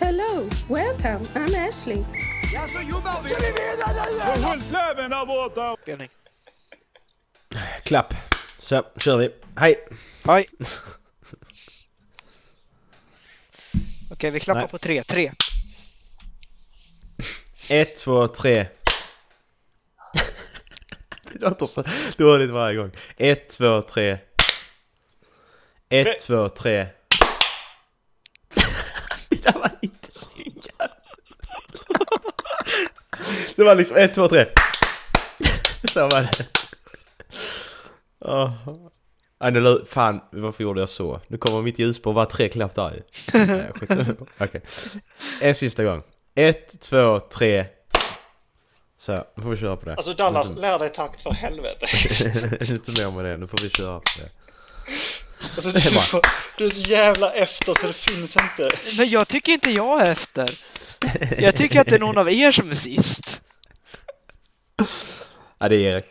Hello, welcome. I'm Ashley. Ja, så jobbar vi. Ska vi vinna eller? Håll släven där borta! Spelning. Klapp. Så, kör vi. Hej! Hej. Okej, vi klappar Nej. på tre. Tre. Ett, två, tre. Det låter så dåligt varje gång. Ett, två, tre. Ett, två, tre. Det där var inte så jävla- Det var liksom ett, två, tre. Så var det. Nej, nu lö- fan, varför gjorde jag så? Nu kommer mitt ljus på var tre klapp där. Okej. En sista gång. Ett, två, tre. Så, nu får vi köra på det. Alltså Dallas, Inte- lär dig takt för helvete. Inte mer med det, nu får vi köra på det. Alltså, Det är du, du är så jävla efter så det finns inte. Men jag tycker inte jag är efter. Jag tycker att det är någon av er som är sist. Ja, det är Erik.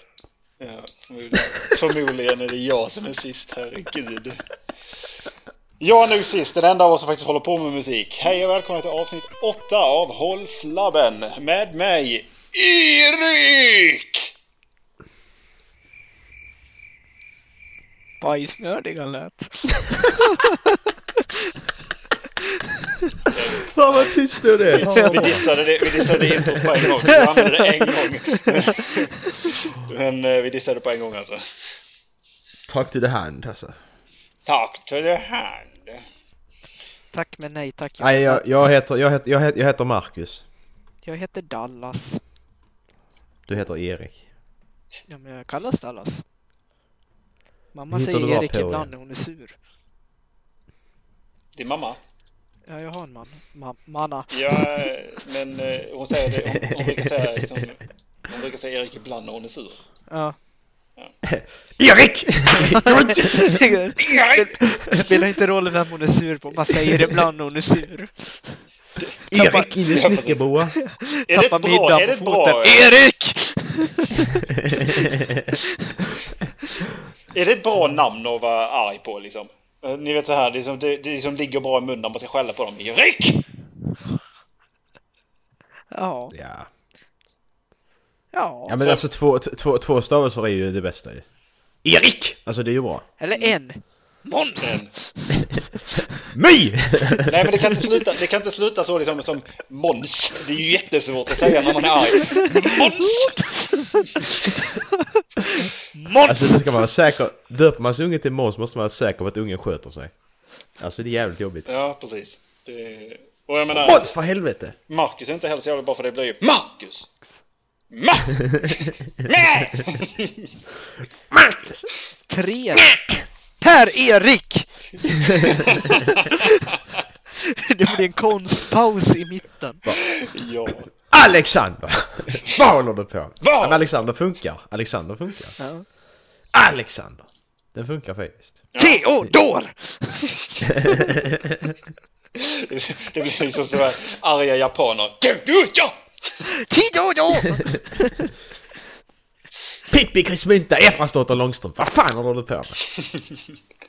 Ja, förmodligen- förmodligen är det jag som är sist, herregud. Jag är nu sist, den enda av oss som faktiskt håller på med musik. Hej och välkomna till avsnitt 8 av Håll Flabben med mig, Erik! Bajsnödig han lät. Fan vad tyst du är! Vi dissade det, vi dissade det introt på en gång. Vi använde det en gång. Men eh, vi dissade det på en gång alltså. Talk to the hand alltså. Tack to the hand. Tack men nej tack. Nej, jag, jag, heter, jag, heter, jag, heter, jag heter Marcus. Jag heter Dallas. Du heter Erik. Ja, men jag kallas Dallas. Mamma säger Erik ibland det? när hon är sur. Din mamma? Ja, jag har en man. Ma manna. Ja, men eh, hon säger det, hon, hon brukar säga liksom, hon brukar säga Erik ibland när hon är sur. Ja. Erik! Det spelar inte roll vem hon är sur på, man säger det ibland när hon är sur. Erik in i snickerboa. Är det Tappa ett bra, middagen är det på ett bra, foten. Erik! är det ett bra namn att vara arg på liksom? Eh, Ni vet så här, det som, det, det som ligger bra i munnen man ska skälla på dem. Erik! Ja. Ja. Ja. Ja men alltså två, två, två stavelser är ju det bästa ju. Erik! Alltså det är ju bra. Eller en. Måns! My! Nej men det kan inte sluta, det kan inte sluta så liksom som Måns. Det är ju jättesvårt att säga när man är arg. Måns! Måns! Alltså det ska man vara säker. Döper man sin unge till Måns måste man vara säker på att ungen sköter sig. Alltså det är jävligt jobbigt. Ja, precis. Det... Och jag menar, Måns för helvete! Marcus är inte heller så jävla bra för det blir ju Marcus! Ma! Marcus! Tre. Per-Erik! det blir en konstpaus i mitten. Ja. Alexander! Vad håller du på med? Alexander funkar. Alexander funkar. Ja. Alexander! Den funkar faktiskt. Theodor! Det blir liksom så här arga japaner. Ja! Theodor! Pippi Krismynta, Efransdotter Långstrump. Vad fan håller du på med?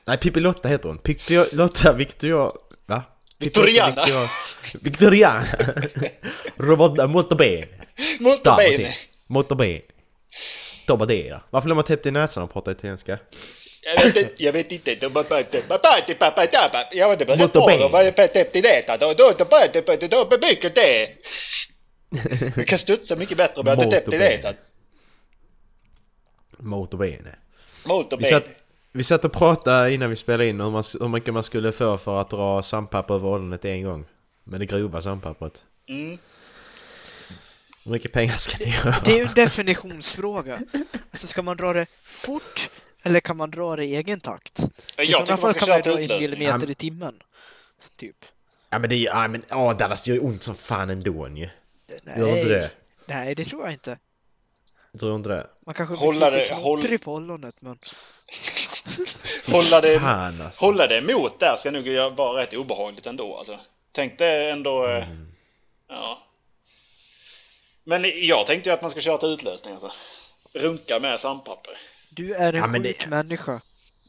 Nej, Pippi Lotta heter hon. Pippi Lotta Victoria... Va? Victoriana. Victoria- Victoriana. Robert molto bene. Molto bene. Molto bene. Det Varför blir man täppt i näsan och pratar italienska? Jag vet inte, jag vet inte. De bara- de bara- bara- de bara- de bara- täppt i då, mycket det. Du kan studsa mycket bättre och börja Molto täppt i bene. Motorbene. Molto Vi satt, vi satt och pratade innan vi spelade in hur, man, hur mycket man skulle få för att dra sandpapper över ollonet en gång. Med det grova sandpappret. Mm. Hur mycket pengar ska ni göra? Det är ju en definitionsfråga. Alltså ska man dra det fort eller kan man dra det i egen takt? I Jag sådana tycker man fall kan man dra utlösning. millimeter i timmen. Typ. Ja men det är ju, ja men åh Dallas det gör ju ont som fan ändå ju. Gör inte Nej, det? nej, det tror jag inte. Tror du inte det? Man kanske Hålla blir lite det- håll- knottrig på ollonet, men... Hålla det, Fan alltså. hålla det emot där ska nog vara rätt obehagligt ändå alltså. Tänk det ändå... eh, Mm. Ja. Men jag tänkte ju att man ska köra till utlösning alltså. Runka med sandpapper. Du är en Ja, sjuk det- människa.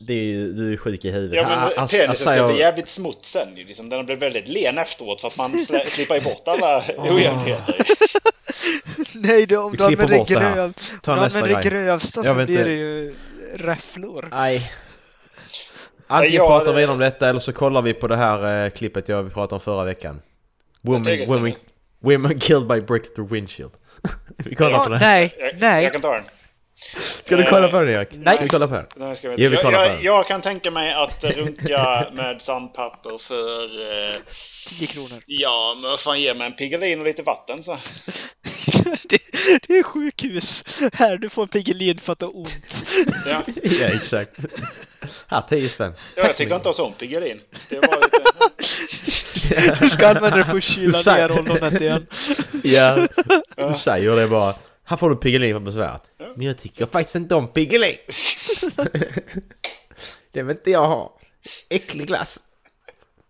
Det är ju, du är sjuk i huvudet. Ja men Ah, alltså, penisen alltså, ska jag- bli jävligt smutt sen ju. Liksom, den blir väldigt len efteråt för att man slä, slipper bort alla ojämnheter. Nej, du, om du använder det, gröv, Ta om du nästa använder det grej. grövsta Jag så blir inte. det ju räfflor. Nej. Antingen Ja, pratar det- vi om detta eller så kollar vi på det här eh, klippet jag pratade om förra veckan. Women, tänker women, så. killed by brick through windshield. vi kollar Ja, på det. nej, Jag, nej. jag kan ta den. Ska du kolla på den Erik? Nej. Ska vi kolla på den? Nej, ska vi Jo, vi jag, kollar på jag, den. jag kan tänka mig att runka med sandpapper för... Eh, 10 kronor. ja, men vad fan ge mig en Piggelin och lite vatten så. det, det är sjukhus. Här, du får en Piggelin för att det har ont. Ja. ja, exakt. Här, 10 spänn. Ja, jag tycker inte om Piggelin. Det var lite... Du ska använda det för att kyla ner ollonet igen. Ja, du säger det bara. Här får du Piggelin för besväret. Men jag tycker faktiskt inte om Piggelin. det vill inte jag ha. Äcklig glass.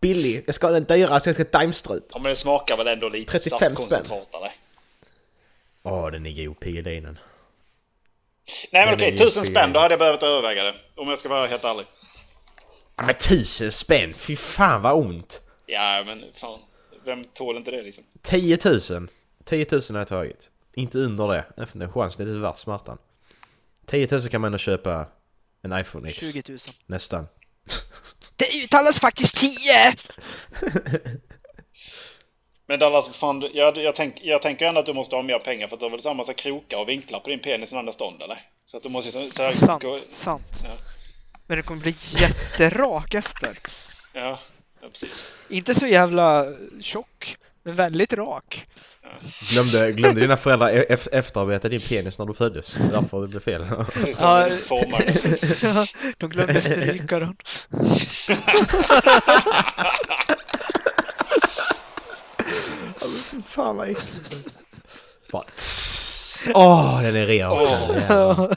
Billig. Jag ska ha den dyraste, jag ska ha Daimstrut. Ja, men det smakar väl ändå lite 35 spänn. Åh, den är god, Piggelinen. Nej men Den okej, tusen spänn, då hade jag behövt överväga det. Om jag ska vara helt ärlig. Ja, men tusen spänn, fy fan vad ont. Ja, men fan. Vem tål inte det liksom? 10 000. 10 000 har jag tagit. Inte under det. Det är en chans, det är inte värt smärtan. 10 000 kan man ändå köpa en iPhone X. 20 000. Nästan. Det uttalas faktiskt 10! Men Dallas, fan, jag, jag, tänk, jag tänker ändå att du måste ha mer pengar för att du har väl samma så krokar och vinklar på din penis i andra stånd eller? Så att du måste så, så här, Sant, gå, sant. Ja. Men det kommer bli jätterak efter. ja, ja, precis. Inte så jävla tjock, men väldigt rak. Glömde, glömde dina föräldrar e- ef- efterarbeta din penis när du föddes? Därför det blev fel. Ja. Ja, De glömde stryka den. Fan vad äckligt. Bara. Åh, den är ren också. Jävlar. Man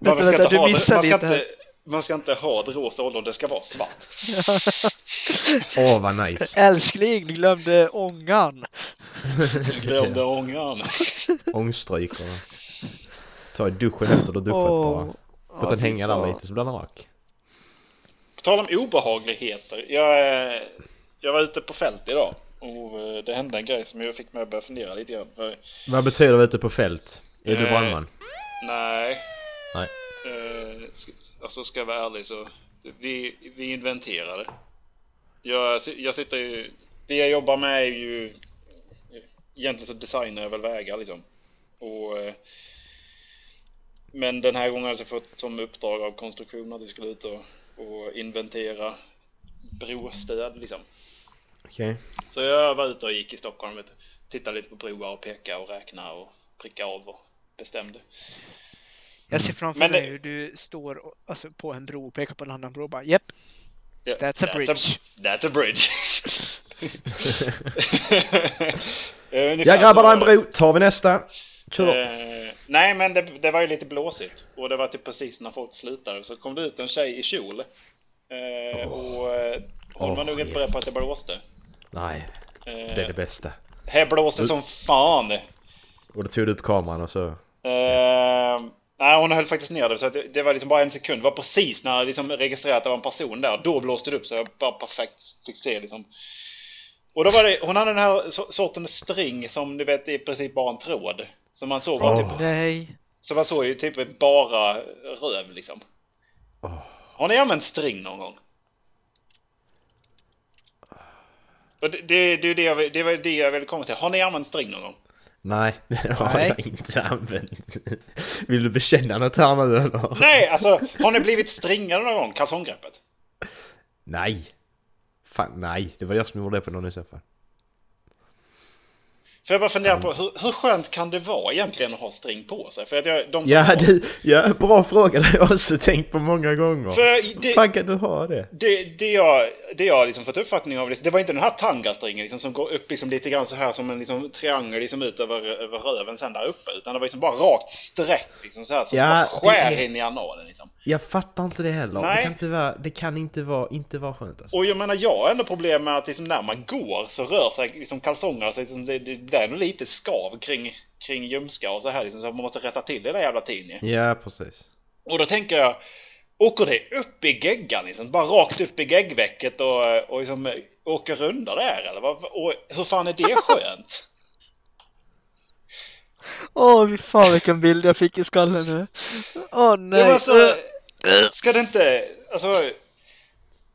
Vänta, ska, vänta, inte du ha, man, ska här. inte, man ska inte ha ett rosa ollon, det ska vara svart. Åh, vad nice. Älskling, du glömde ångan. Du glömde ångan. Ångstrykarna. Ta duschen efter du har duschat Åh. bara. Låt den hänga där lite så blir den rak. På tal om obehagligheter. Jag, jag var ute på fält idag. Och eh, det hände en grej som jag fick mig att börja fundera lite grann. Vad betyder det ute på fält? Är du Eh, brandman? nej. Nej. Eh, alltså ska jag vara ärlig så. Vi, vi inventerade. Jag, jag sitter ju. Det jag jobbar med är ju. Egentligen så designar jag väl vägar liksom. Och. eh, Men den här gången har jag fått som uppdrag av konstruktion att vi skulle ut och, och inventera brostöd liksom. Okej. Så jag var ute och gick i Stockholm, vet tittade lite på broar och pekade och räknade och prickade av och bestämde. Jag ser framför Men det- mig hur du står och- alltså, på en bro och pekar på en annan bro och bara Japp, Ja, That's a bridge. that's a bridge. Jag grabbar en bro, tar vi nästa. Kör. Eh, nej men det, det var ju lite blåsigt och det var typ precis när folk slutade så kom det ut en tjej i kjol. Eh, och eh, hon Åh, var nog inte beredd på att det blåste. Nej, Eh, det är det bästa. Här blåste som fan. Och då tog du upp kameran och så... Eh, nej, hon höll faktiskt ner det så att det, det var liksom bara en sekund. Det var precis när jag liksom registrerade att det var en person där. Då blåste det upp så jag bara perfekt fick se liksom. Och då var det, hon hade den här so- sortens string som du vet i princip bara en tråd. Som man såg var Åh. typ, nej. så man såg ju typ bara röv liksom. Har ni använt string någon gång? Och det, det, det, är det, jag, vill- det var det jag ville komma till. Har ni använt string någon gång? Nej, det har Nej. jag inte använt. Vill du bekänna något här nu eller? Nej, alltså har ni blivit stringade någon gång? Kalsonggreppet? Nej. Fan, nej. Det var jag som gjorde det på någon i så fall. För jag bara funderar på hur, hur skönt kan det vara egentligen att ha string på sig? För att jag, de Ja, har- du, ja, bra fråga. Det har jag också tänkt på många gånger. För det- fan kan du ha det? Det, det jag, det jag har liksom fått uppfattning av, det var inte den här tangastringen liksom, som går upp liksom lite grann så här som en liksom, triangel liksom, ut över, över röven sen där uppe. Utan det var liksom bara rakt streck liksom så här som Ja, skär det är- in i analen liksom. Jag fattar inte det heller. Nej. Det kan inte vara, det kan inte vara, inte vara skönt alltså. Och jag menar, jag har ändå problem med att liksom, när man går så rör sig liksom, kalsongerna, så liksom, det, det, det är nog lite skav kring, kring ljumskar och så här liksom, så man måste rätta till det där jävla tiden ju. Ja, precis. Och då tänker jag, åker det upp i geggan liksom? Bara rakt upp i geggvecket och, och liksom åker runda där eller? Vad- Och hur fan är det skönt? Åh, fy fan vilken bild jag fick i skallen nu. Åh nej. Ja, alltså, ska det inte, alltså,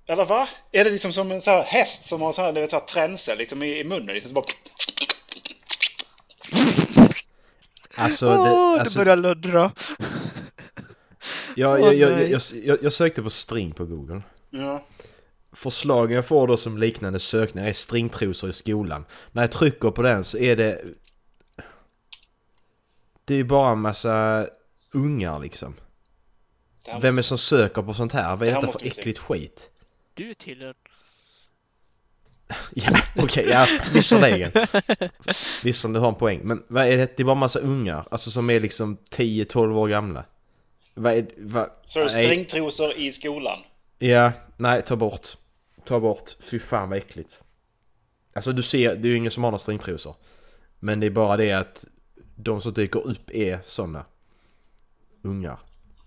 eller va? Är det liksom som en sån här häst som har sån här, du vet, så här tränsel liksom i, i munnen liksom så bara... Alltså, Åh, det, det alltså börjar luddra. jag, jag, jag, jag, jag, jag sökte på string på Google. Ja. Förslagen jag får då som liknande sökningar är stringtrosor i skolan. När jag trycker på den så är det... Det är ju bara en massa ungar liksom. Det Vem är det som söker på sånt här? Vad Det är här detta för vi se. äckligt skit? Du tillhör... Ja, okej, ja, visserligen. Visserligen, du har en poäng. Men vad är det? Det är bara en massa ungar. Alltså som är liksom 10-12 år gamla. Vad är vad, Så är stringtrosor i skolan. Ja, nej, ta bort. Ta bort. Fy fan vad äckligt. Alltså du ser, det är ju ingen som har några stringtrosor. Men det är bara det att de som dyker upp är sådana. Ungar.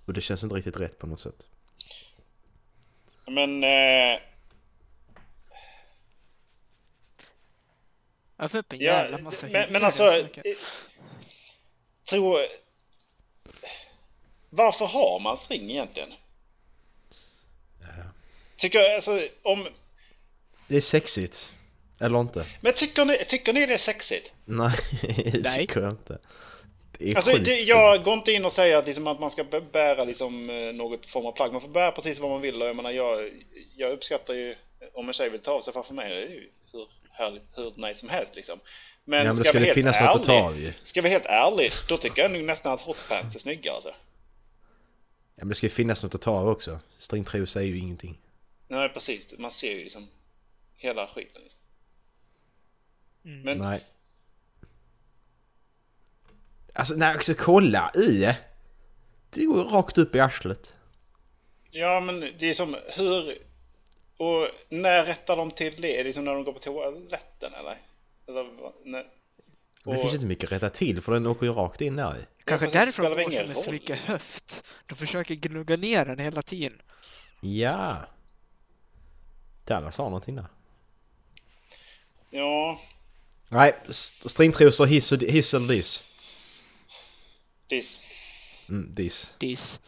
Och det känns inte riktigt rätt på något sätt. Men... Eh, Jag får upp en ja, jävla massa men, men hudar alltså... Tror... Varför har man string egentligen? Tycker jag, alltså, om... Det är sexigt. Eller inte? Men tycker ni, tycker ni det är sexigt? Nej, det Nej. tycker jag inte. Det är Alltså, det, jag går inte in och säger att, liksom, att man ska bära liksom, eh, något form av plagg. Man får bära precis vad man vill. Och jag, menar, jag, jag uppskattar ju om en tjej vill ta av sig. För för mig är det ju hur hur nice som helst. Liksom. Men, Ja, men ska ska vi helt finnas något att ta ärlig. Ska vi helt ärligt, då tycker jag nog nästan att hotpants är snyggare. Alltså. Ja, men det ska ju finnas något att ta av också. Stringtrosa är ju ingenting. Nej, precis. Man ser ju liksom hela skiten. Liksom. Mm. Men Nej. Alltså, nej, alltså kolla i. Det går rakt upp i arslet. ja, men det är som hur... Och när rättar de till det? Är det liksom när de går på toaletten eller? eller. Men det finns inte mycket att rätta till för den åker ju rakt in där. Kanske det därför de går roll, slicka liksom. höft. De försöker gnugga ner den hela tiden. Ja. Dallas har någonting där. Ja, Nej, st- stringtrosor, hiss, och, hiss eller diss? diss. Mm, diss. Dis.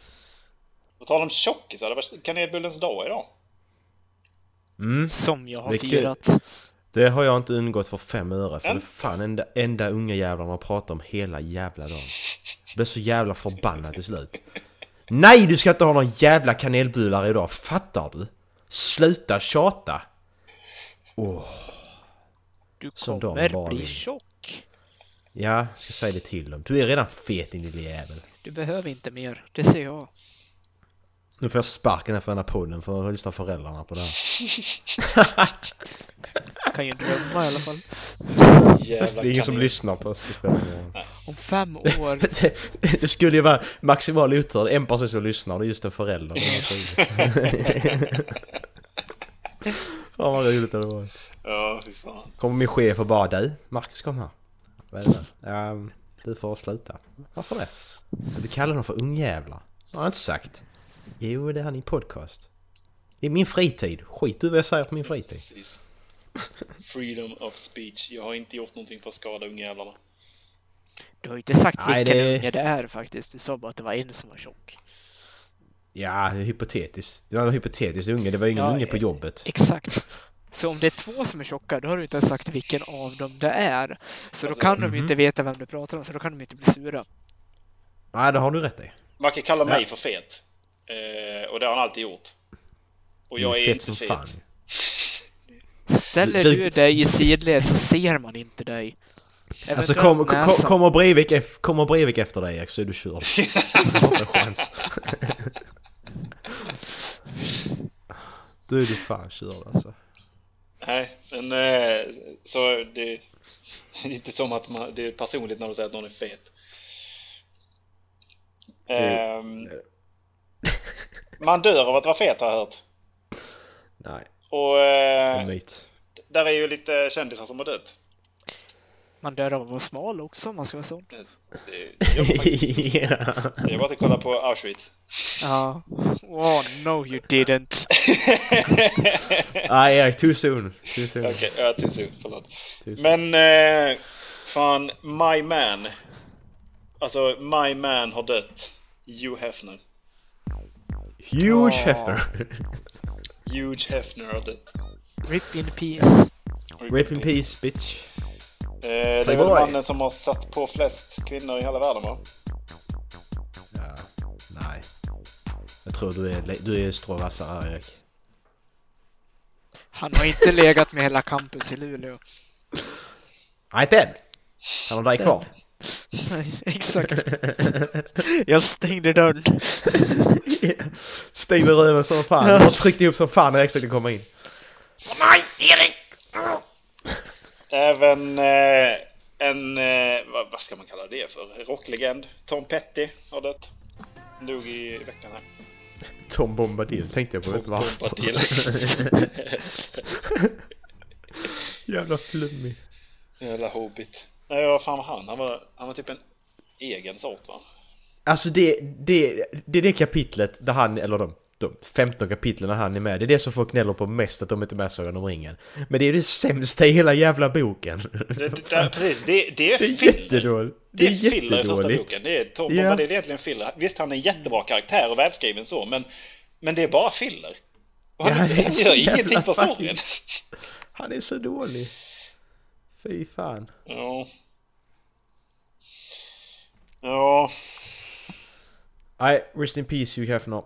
På tal om tjockisar, det var kanelbullens dag idag. Mm. Som jag har Det firat. Det har jag inte undgått för fem öre för det är fan enda, enda unga jävlarna har pratat om hela jävla dagen. Jag blev så jävla förbannad till slut. Nej, du ska inte ha någon jävla kanelbullar idag, fattar du? Sluta tjata! Du Som de kommer bli tjock. Ja, jag ska säga det till dem. Du är redan fet din lille jävel. Du behöver inte mer. Det ser jag. Nu får jag sparken för den här podden för att lyssna föräldrarna på det här. Kan ju drömma i alla fall. Jävla Det är ingen som lyssnar på oss. Om fem år. Det, det skulle ju vara maximal otur. En person som lyssnar och det är just en förälder. Fan vad roligt det hade varit. Ja, fy fan. Kommer min chef och bara du, Marcus kom här. Vad är det? Ja, du får sluta. Varför det? Du kallar dem för ungjävlar. Det har jag inte sagt. Jo, det är han i podcast. Det är min fritid. Skit du vad jag säger på min fritid. Precis. Freedom of speech. Jag har inte gjort någonting för att skada ungjävlarna. Du har ju inte sagt Nej, vilken det- unge det är faktiskt. Du sa bara att det var en som var tjock. Ja, det är hypotetiskt. Det var en hypotetisk unge. Det var ingen Ja, unge på jobbet. Exakt. Så om det är två som är tjocka, då har du inte ens sagt vilken av dem det är. Så då Alltså, kan de mhm. ju inte veta vem du pratar om, så då kan de inte bli sura. Nej, det har du rätt i. Macke kallar mig Ja. för fet. Eh, och det har han alltid gjort. Och jag är, fet inte som fet. fan. Ställer Du- du dig i sidled så ser man inte dig. Alltså Eventuellt kom, kom, kommer Breivik, kommer Breivik efter dig Erik så är du körd. Du. Då är du fan körd alltså. Nej, men eh, så det är inte som att man, det är personligt när du säger att någon är fet. Ehm, man dör av att vara fet har jag hört. Nej, Och eh, myt. där är ju lite kändisar som har dött. Man dör av att vara smal också om man ska vara sån. Det, det, ja. det är bara att kolla på Auschwitz. Ja. Oh no you didn't. Nej Erik, too soon. Too soon. Okej, jag tog så, förlåt. Too soon. Men eh, fan, My Man. Alltså, My Man har dött. Hugh Hefner. Huge Åh. Hefner. Hugh Hefner har dött. Rip in peace. Rip in peace bitch. Eh, det är väl mannen som har satt på flest kvinnor i hela världen va? Ja, nej. Jag tror du är, du är stråvassare här Erik. Han har inte legat med hela campus i Luleå. Nej inte än. Han har dig kvar. Nej, exakt. Jag stängde dörren. Stängde röven som fan. Du har tryckt ihop som fan när Erik försökte komma in. Även eh, en, eh, vad, vad ska man kalla det för? Rocklegend. Tom Petty har dött. Dog i veckan här. Tom Bombadil tänkte jag på. vet Tom varför? Bombadil. Jävla flummig. Jävla hobbit. Nej, vad fan var han? Han var, han var typ en egen sort va? Alltså det, det, det är det kapitlet där han, eller de, de 15 kapitlen när han är med. Det är det som folk gnäller på mest att de inte är med Sagan om ringen. Men det är det sämsta i hela jävla boken. Det, det, precis, det, det är Det filler. jättedåligt. Det är Det är filler i första boken. Det är Tom Ja. Bombadil är egentligen filler. Visst, han är en jättebra karaktär och välskriven så, men, men det är bara filler. Och han, Ja, det han gör ingenting för storyn. Han är så dålig. Fy fan. Ja. Ja, Nej, rest in peace Hugh Hefner.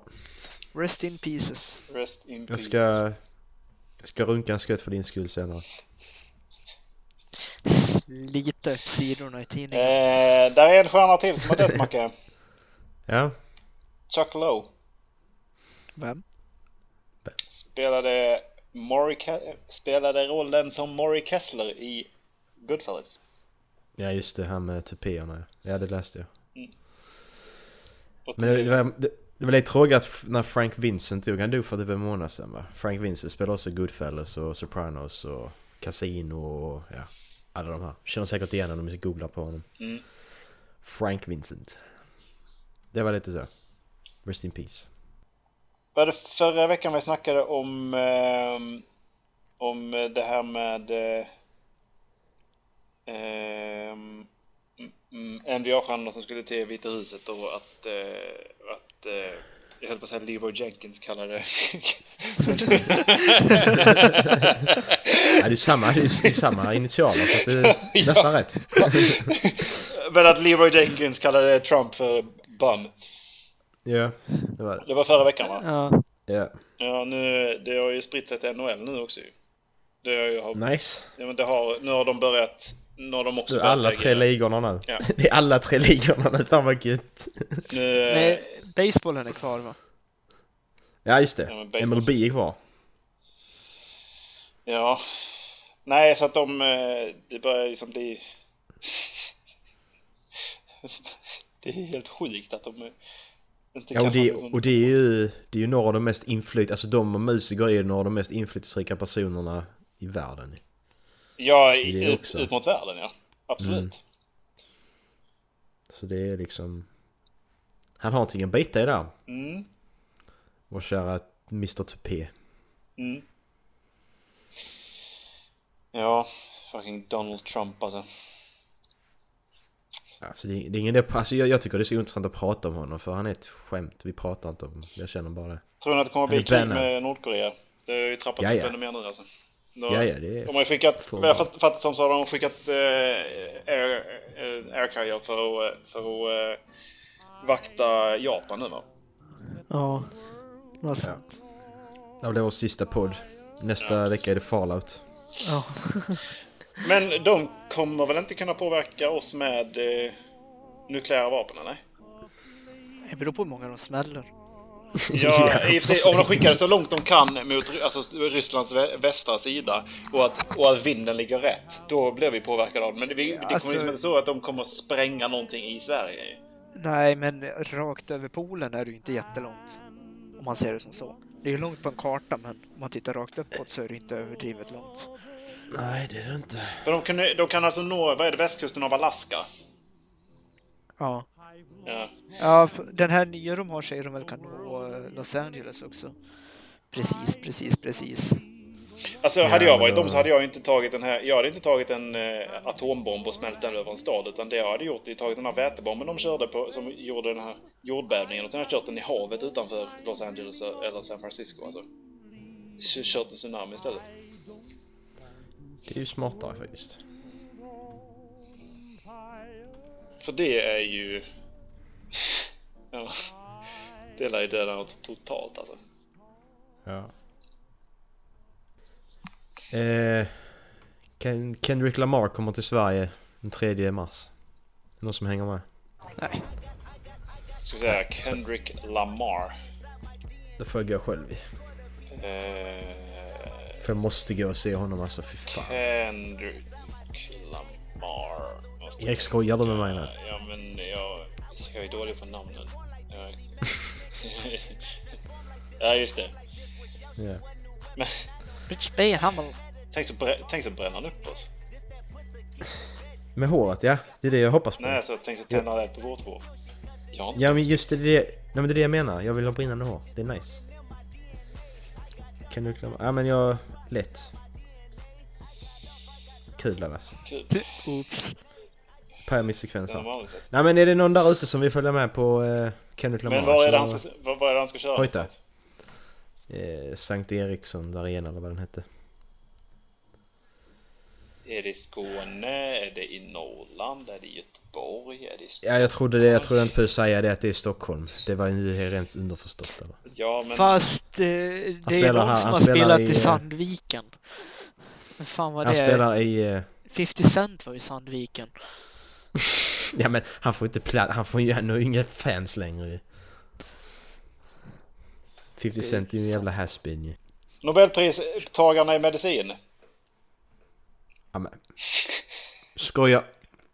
Rest in pieces. rest in Jag peace. ska... Jag ska runka en skvätt för din skull senare. Slita upp sidorna i tidningen. Eh, där är en stjärna till som har dött, Macke. Ja? Chuck Lowe. Vem? Spelade, Maury spelade rollen som Maury Kessler i Goodfellas. Ja just det, han med tupéerna. Ja det läste jag. Och Men det, det, var, det, det var lite tråkigt att när Frank Vincent dog, han dog för typ en månad sedan va? Frank Vincent spelade också Goodfellas och Sopranos och Casino och ja, alla de här. Känner säkert igen honom om ni googlar på honom. Mm. Frank Vincent. Det var lite så. Rest in peace. Var det förra veckan vi snackade om, ehm, om det här med eh, ehm, mm, mm, NBA-stjärnorna som skulle till Vita huset och att, eh, att eh, jag höll på att säga Leroy Jenkins kallade det. Ja, det är samma, det är, samma initialer så att det är nästan rätt. Men att Leroy Jenkins kallade Trump för bum. Ja, det var det. Det var förra veckan va? Ja. Ja. Ja, nu, det har ju spritt sig till NHL nu också ju. Det har ju, har, Nice. ja, men det har, nu har de börjat, nu har de också Du, alla tre ligorna nu. Ja. Det är alla tre ligorna nu, fan vad gött. Nu, Nej, basebollen är kvar va? Ja just Ja, det, baseball- MLB är kvar. Ja. Nej, så att de... eh, Det börjar liksom bli... Det är helt sjukt att de eh, inte Ja, och det, och det är ju, det är ju några av de mest inflyt, alltså de och musiker är några av de mest inflytelserika personerna i världen. Ja, ut, ut mot världen ja. Absolut. Mm. Så det är liksom... Han har någonting att bita i där. Mm. Vår kära Mr Tupé. Mm. Ja, fucking Donald Trump alltså. Alltså det, det är ingen idé, alltså jag, jag tycker det är så intressant att prata om honom för han är ett skämt. Vi pratar inte om, jag känner bara det. Tror ni att det kommer att bli krig med Nordkorea? Det har ju trappats Ja, upp ännu mer nu alltså. Då- Ja, ja, det är... De har ju skickat, Får vad jag vara. fatt- fattat som så har de skickat eh, air, eh, air carrier för att, eh, för att eh, vakta Japan nu va? Ja. Vad sant. Ja, det vår sista podd. Nästa vecka är det Fallout. Ja. Men de kommer väl inte kunna påverka oss med eh, nukleära vapen eller? Det beror på hur många de smäller. Ja, om de skickar det så långt de kan mot alltså, Rysslands vä- västra sida och att, och att vinden ligger rätt, då blir vi påverkade av det. Men det, vi, det kommer alltså- liksom inte så att de kommer spränga någonting i Sverige. Nej, men rakt över polen är det ju inte jättelångt. Om man ser det som så. Det är ju långt på en karta, men om man tittar rakt uppåt så är det inte överdrivet långt. Nej, det är det inte. Men de kan, de kan alltså nå, vad är det, västkusten av Alaska? Ja. Ja. Den här nya de har säger de väl kan nå eh, Los Angeles också. Precis, precis, precis. Alltså hade jag varit dem så hade jag inte tagit den här, jag hade inte tagit en eh, atombomb och smält den över en stad utan det jag hade gjort är tagit den här vätebomben de körde på, som gjorde den här jordbävningen och sen har jag kört den i havet utanför Los Angeles eller San Francisco alltså. Kört en tsunami istället. Det är ju smartare faktiskt. För det är ju... ja. Det lär ju döda något totalt alltså. Ja. Eh, Ken, Kendrick Lamar kommer till Sverige den 3 mars. Någon som hänger med? Nej. Ska vi säga Kendrick Lamar. Det får jag gå själv i. Eh, För jag måste gå och se honom alltså, fy fan. Kendrick Lamar. Erik skojar du med mig nu? Ja men jag, är dålig på namnen. Ja just det. Ja. Men Rich B. Hummel. tänk så, tänk så bränner han upp oss. Med håret ja, det är det jag hoppas på. Nej så tänk så tänder han eld på vårt hår. Ja men just det, det, är det, nej, men det är det jag menar. Jag vill ha brinnande hår. Det är nice. Kendrick Lamar. Ja men jag... Lätt. Kul alltså. kul. Oops. Sett. Nej men är det någon där ute som vill följa med på eh, Kendrick Lamar? Men var är, det han ska, var, är det han ska köra? Hojta. någonstans? Eh, Sankt Eriksson Arena eller vad den hette. Är det i Skåne? Är det i Norrland? Är det i Göteborg? Är det i Ja jag trodde det, jag trodde inte på säga det att det är Stockholm. Det var ju rent underförstått eller? Ja men... Fast eh, det är spelar någon här- som han har spelar spelat i, i eh, Sandviken. Men fan vad Han det är. spelar i... Eh, 50 Cent var i Sandviken. ja men han får inte plats, han får ju han har ju inga fans längre ju. 50 Cent är ju en jävla has-been ju. Nobelpristagarna i medicin. Ja, men. Skoja.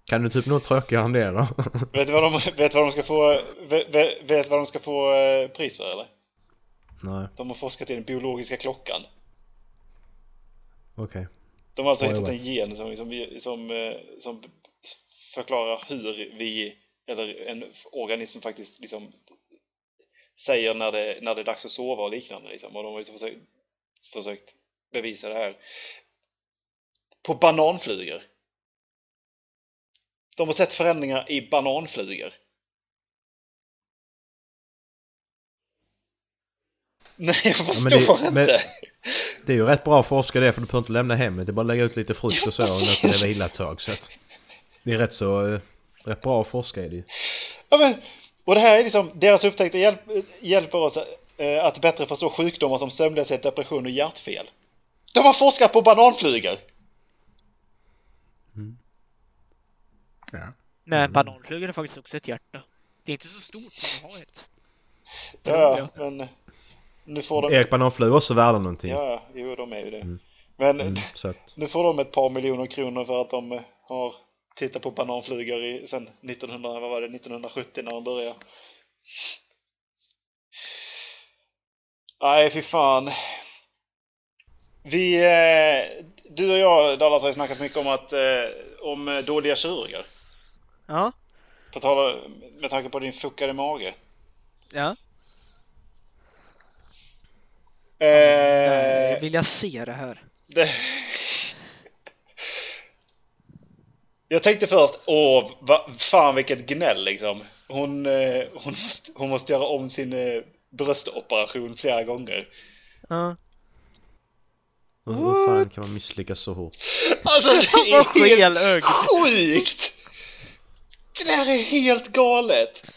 Kan du typ något tråkigare än det eller? Vet du vad de, vet vad de ska få, vet, vet vad de ska få eh, pris för eller? Nej, De har forskat i den biologiska klockan. okej. De har alltså Oj, hittat en gen som, som, vi- som, eh, som förklarar hur vi, eller en organism faktiskt liksom säger när det, när det är dags att sova och liknande liksom. Och de har liksom försökt, försökt bevisa det här på bananflugor. De har sett förändringar i bananflugor. Nej, jag förstår det- inte. Det är ju rätt bra att forska det för du behöver inte lämna hemmet. Det är bara att lägga ut lite frukt och så och låta det vila ett tag. Så att det är rätt så... eh, Rätt bra att forska i det ju. Ja, men, och det här är liksom, deras upptäckter hjälp, hjälper oss eh, att bättre förstå sjukdomar som sömnlöshet, depression och hjärtfel. De har forskat på bananflugor! Nej, bananflugor är faktiskt också ett hjärta. Det är inte så stort, men de har ett. Ja, men nu får de... Erik Bananflug är också värda någonting. Ja, jo, de är ju det. Men Mm, så att, nu får de ett par miljoner kronor för att de eh, har tittat på bananflugor i, sen 1900, vad var det, 1970 när de började. Nej, fy fan. Vi, eh, du och jag Dallas har ju snackat mycket om att, eh, om dåliga kirurger. Ja, På tal, med tanke på din fuckade mage. ja. Eh, Nej, vill jag se det här? Det... Jag tänkte först, åh, va, fan vilket gnäll liksom. Hon, eh, hon, måste, hon måste göra om sin eh, bröstoperation flera gånger. Ja. Hur, hur fan kan man misslyckas så hårt? Alltså det är helt sjukt! Det där är helt galet!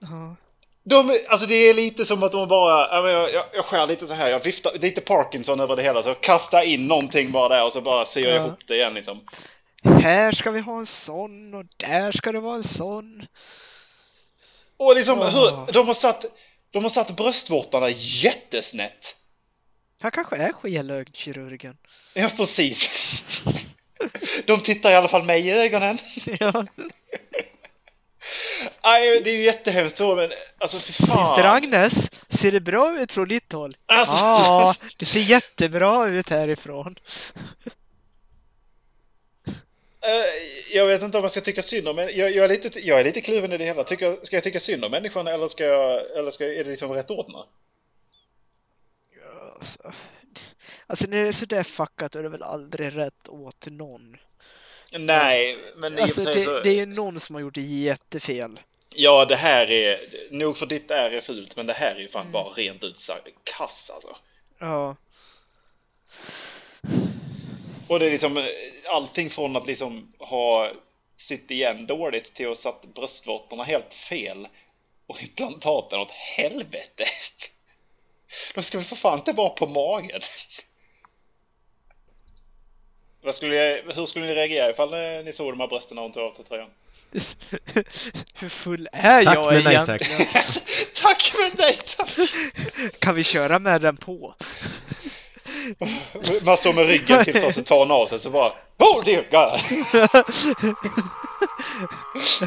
Ja. De, alltså det är lite som att de bara, jag, jag, jag skär lite så här, jag viftar lite Parkinson över det hela, så kasta in någonting bara där och så bara syr jag Ja. ihop det igen liksom. Här ska vi ha en sån och där ska det vara en sån. Och liksom Åh. hur, de har satt, de har satt bröstvårtorna jättesnett. Han kanske är skelögd, kirurgen. Ja, precis. De tittar i alla fall mig i ögonen. Ja. Nej, det är ju jättehemskt så, men alltså. Syster Agnes, ser det bra ut från ditt håll? Alltså, Ja, det ser jättebra ut härifrån. Eh, jag vet inte om jag ska tycka synd om jag, jag, är lite, jag är lite kluven i det hela. Tycker, ska jag tycka synd om människan eller ska jag, eller ska, är det liksom rätt ordnat? Alltså, alltså när det är sådär fuckat är det väl aldrig rätt åt någon. Nej, men Alltså det, så, det är ju någon som har gjort jättefel. Ja, det här är, nog för ditt är är fult, men det här är ju Mm. fan bara rent ut sagt kass alltså. Ja. Och det är liksom eh, allting från att liksom ha sytt igen dåligt till att satt bröstvårtorna helt fel och implantaten åt helvete. De ska väl för fan inte vara på magen. Vad skulle jag, hur skulle ni reagera ifall eh, ni såg de här brösten när hon tog av sig tröjan? Hur full är Tack, jag nej, tack. egentligen? Tack men nej tack! Kan vi köra med den på? Man står med ryggen till och så tar hon av sig så bara Oh dear God!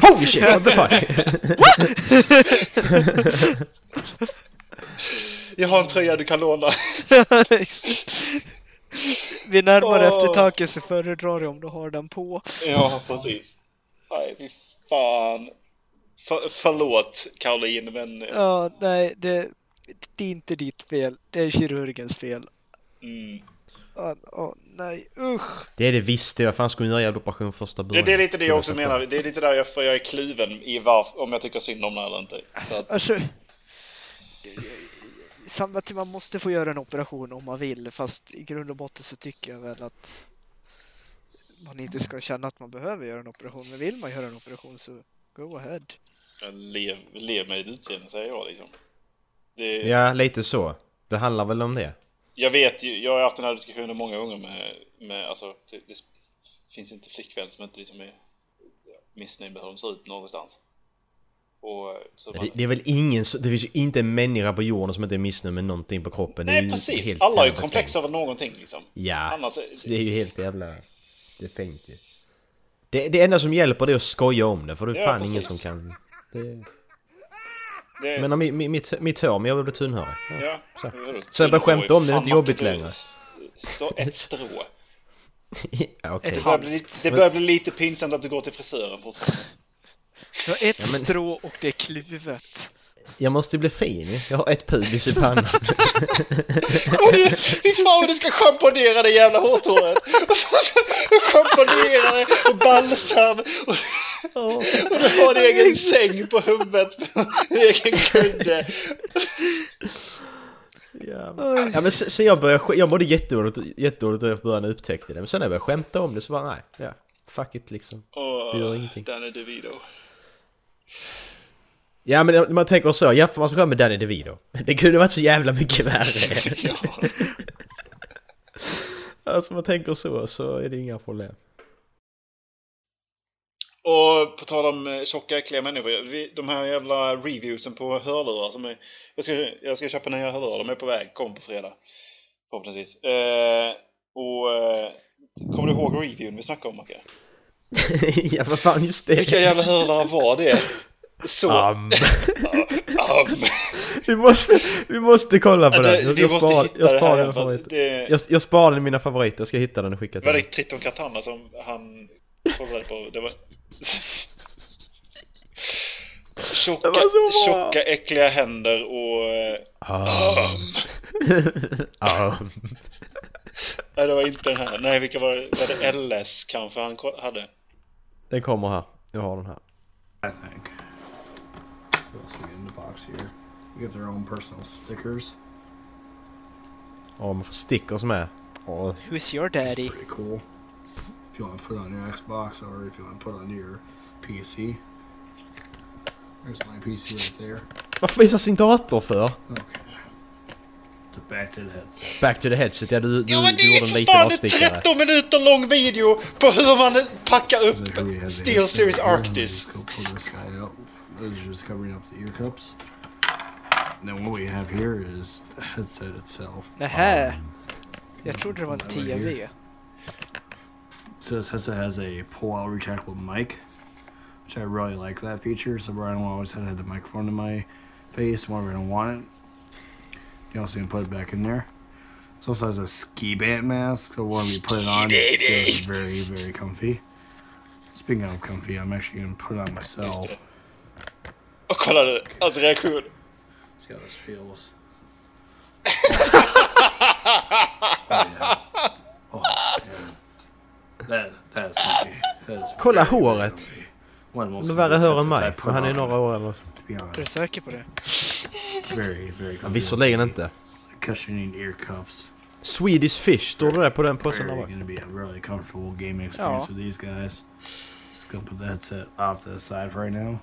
Holy shit, what the fuck? Jag har en tröja du kan låna. Vid närmare Åh. eftertanke så föredrar jag om du har den på. Ja, precis. Nej, fy fan. För, förlåt Caroline, men... Ja, nej, det, det är inte ditt fel. Det är kirurgens fel. Mm. Åh, åh, nej, usch. Det är det visst, jag fan skulle göra jävla operation första Det, början. det är lite det jag också menar. Det är lite därför jag är kluven i varf, om jag tycker synd om det eller inte. Så att, Alltså, till man måste få göra en operation om man vill, fast i grund och botten så tycker jag väl att man inte ska känna att man behöver göra en operation. Men vill man göra en operation så go ahead. jag lev, lev med ditt utseende, säger jag liksom. Det, Ja, lite så. Det handlar väl om det. Jag vet ju, jag har haft den här diskussionen många gånger med, med alltså, det, det finns inte flickvän som inte liksom är missnöjd med hur de ser ut någonstans. Och så Det, man, det är väl ingen, det finns ju inte en människa på jorden som inte är missnöjd med någonting på kroppen. Är Nej precis, helt alla har ju jävla komplex befängt. över någonting liksom. Ja, Annars, så det är ju helt jävla befängt ju. Det, det enda som hjälper det är att skoja om det, för det är Ja, fan ingen precis. som kan... Det, det, men mitt, mitt, mitt hår, men jag vill bli tunnhårig. Ja. ja, så. Så jag börjar skämta om det, det är inte jobbigt du- längre. Så ett strå. Ja, Okej. Det börjar, bli, lite- det börjar bli lite pinsamt att du går till frisören fortfarande. Jag har ett Ja, men- strå och det är kluvet. Jag måste bli fin ju. Jag har ett pubis i pannan. Och du, fy fan vad du ska schamponera det jävla hårtåret! Och så, så schamponera det och balsam och, och du har en egen säng på huvudet, en egen kudde. Ja, ja men sen sen jag började, jag mådde jättedåligt, jättedåligt då jag började upptäckte det. Men sen när jag började skämta om det så bara nej, ja, fuck it liksom. Det gör ingenting. Danny DeVito. Ja men man tänker så, jämför man sig själv med Danny DeVito. Det kunde varit så jävla mycket värre. Ja. Alltså man tänker så, så är det inga problem. Och på tal om eh, tjocka äckliga människor, vi, de här jävla reviewsen på hörlurar som är... Jag ska, jag ska köpa nya hörlurar, de är på väg, kommer på fredag. Förhoppningsvis. Eh, och... Eh, kommer du ihåg reviewen vi snackade om Macke? ja vad fan just det. Vilka jävla hörlurar var det? Så... Am. Am. vi, måste, vi måste kolla på Ja, den. det- Jag, jag, spar, jag sparar den favoriter. det- Jag, jag sparar den i mina favoriter, jag ska hitta den och skicka till Var det dig. Triton Katana som han kollade på? Det var... Tjocka, Det var så bra. tjocka äckliga händer och... Am. Am. Nej, det var inte den här. Nej, vilka var det? Var det LS kanske han hade? Den kommer här. Jag har den här. I think. So what else we get in the box here? You get their own personal stickers. Oh, man får stickers med. Ja, Who's your daddy? Pretty cool. If you want to put it on your Xbox or if you want to put it on your PC. There's my PC right there. Varför visar sin dator för? Okay. Back to the headset. Back to the headset, ja du, du, Ja men det du är gjorde en för liten fan en avstickare. 13 minuter lång video på hur man packar upp So here we have the Steel Series here. Let me Arctis. Just go pull this guy out. This is just covering up the ear cups. And then what we have here is the headset itself. Nähä. Jag trodde det var en TV. So this headset has a pull-out retractable mic, which I really like that feature. So where I don't always have to have the microphone in my face whenever I don't want it. You also can put it back in there. It also has a ski band mask, so when you put it on, it feels very, very comfy. Speaking of comfy, I'm actually gonna put it on myself. Och kolla nu, hans reaktion. That is comfy. That is Kolla håret. Det är värre hår än mig. han är några år eller Är du säker på det? Very, very ja. Visserligen inte. Swedish Fish, står det där på den påsen där bak? gonna be a really comfortable gaming experience Ja. for these guys. Just gonna put the headset off to the side right now.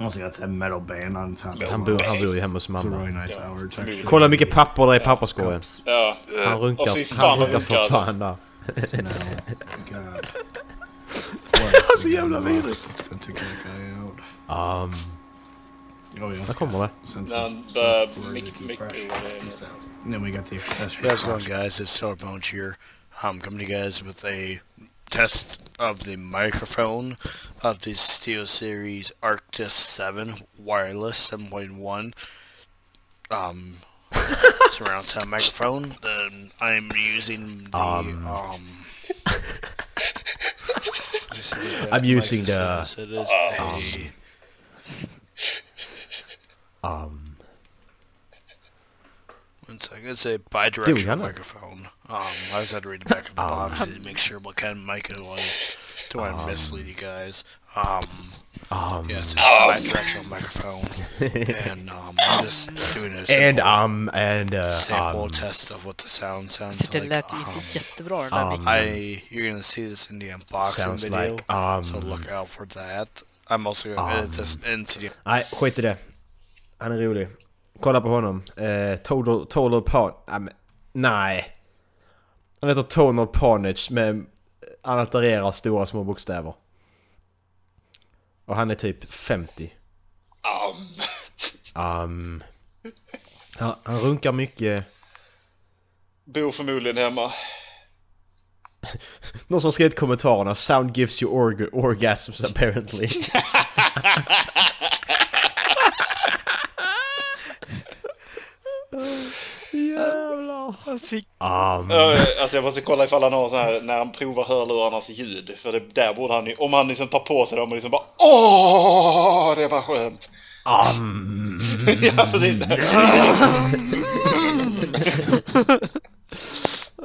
Also got that metal band on top. as Han well. bor, han bor ju hemma hos It's a mamma. really nice Yeah. hour. It's actually Kolla hur mycket papper det är i papperskorgen. cups. Ja. Han runkar, Åh, fy fan, han vad runkar som runkar, alltså. fan där. So now we got. Så jävla vidrigt. It's gonna take that guy out. Um, Oh yeah. där kommer det. Since När it- han since börjar it's really mycket, keep mycket fresh. orolig. And then we got the accessory. How's it going, box. guys? It's Solarbones here. I'm coming to you guys with a test of the microphone of the SteelSeries Arctis 7 wireless 7.1 um, surround sound microphone. Um, I'm using the Um. um. let me see what I'm using the- says. It is Um, One second, it's a bidirectional gärna. microphone. Um, I just had to read the back of the box to make sure what kind of mic it was. Don't want to mislead you guys. Um, um, yeah, it's a bidirectional microphone, and um, I'm just doing a simple and um, and uh, sample um, test of what the sound sounds Alltså det like. lät Um, inte jättebra den där um. I you're gonna see this in the unboxing video, like um. so look out for that. I'm also gonna edit this Um. into the Nej, skit i det. Han är rolig. Kolla på honom. Eh, Total, total Pan... Nej, men- nej. Han heter Tonal Ponage med... Han altererar stora små bokstäver. Och han är typ 50. Um. Um, han, han runkar mycket. Bor förmodligen hemma. Någon som skrivit i kommentarerna Sound gives you org orgasms apparently. Jag fick... Um, Ja, Alltså jag måste kolla ifall han har så här när han provar hörlurarnas ljud. För det, där borde han ju, om han liksom tar på sig dem och liksom bara Åh, det var skönt! um, ja, precis det.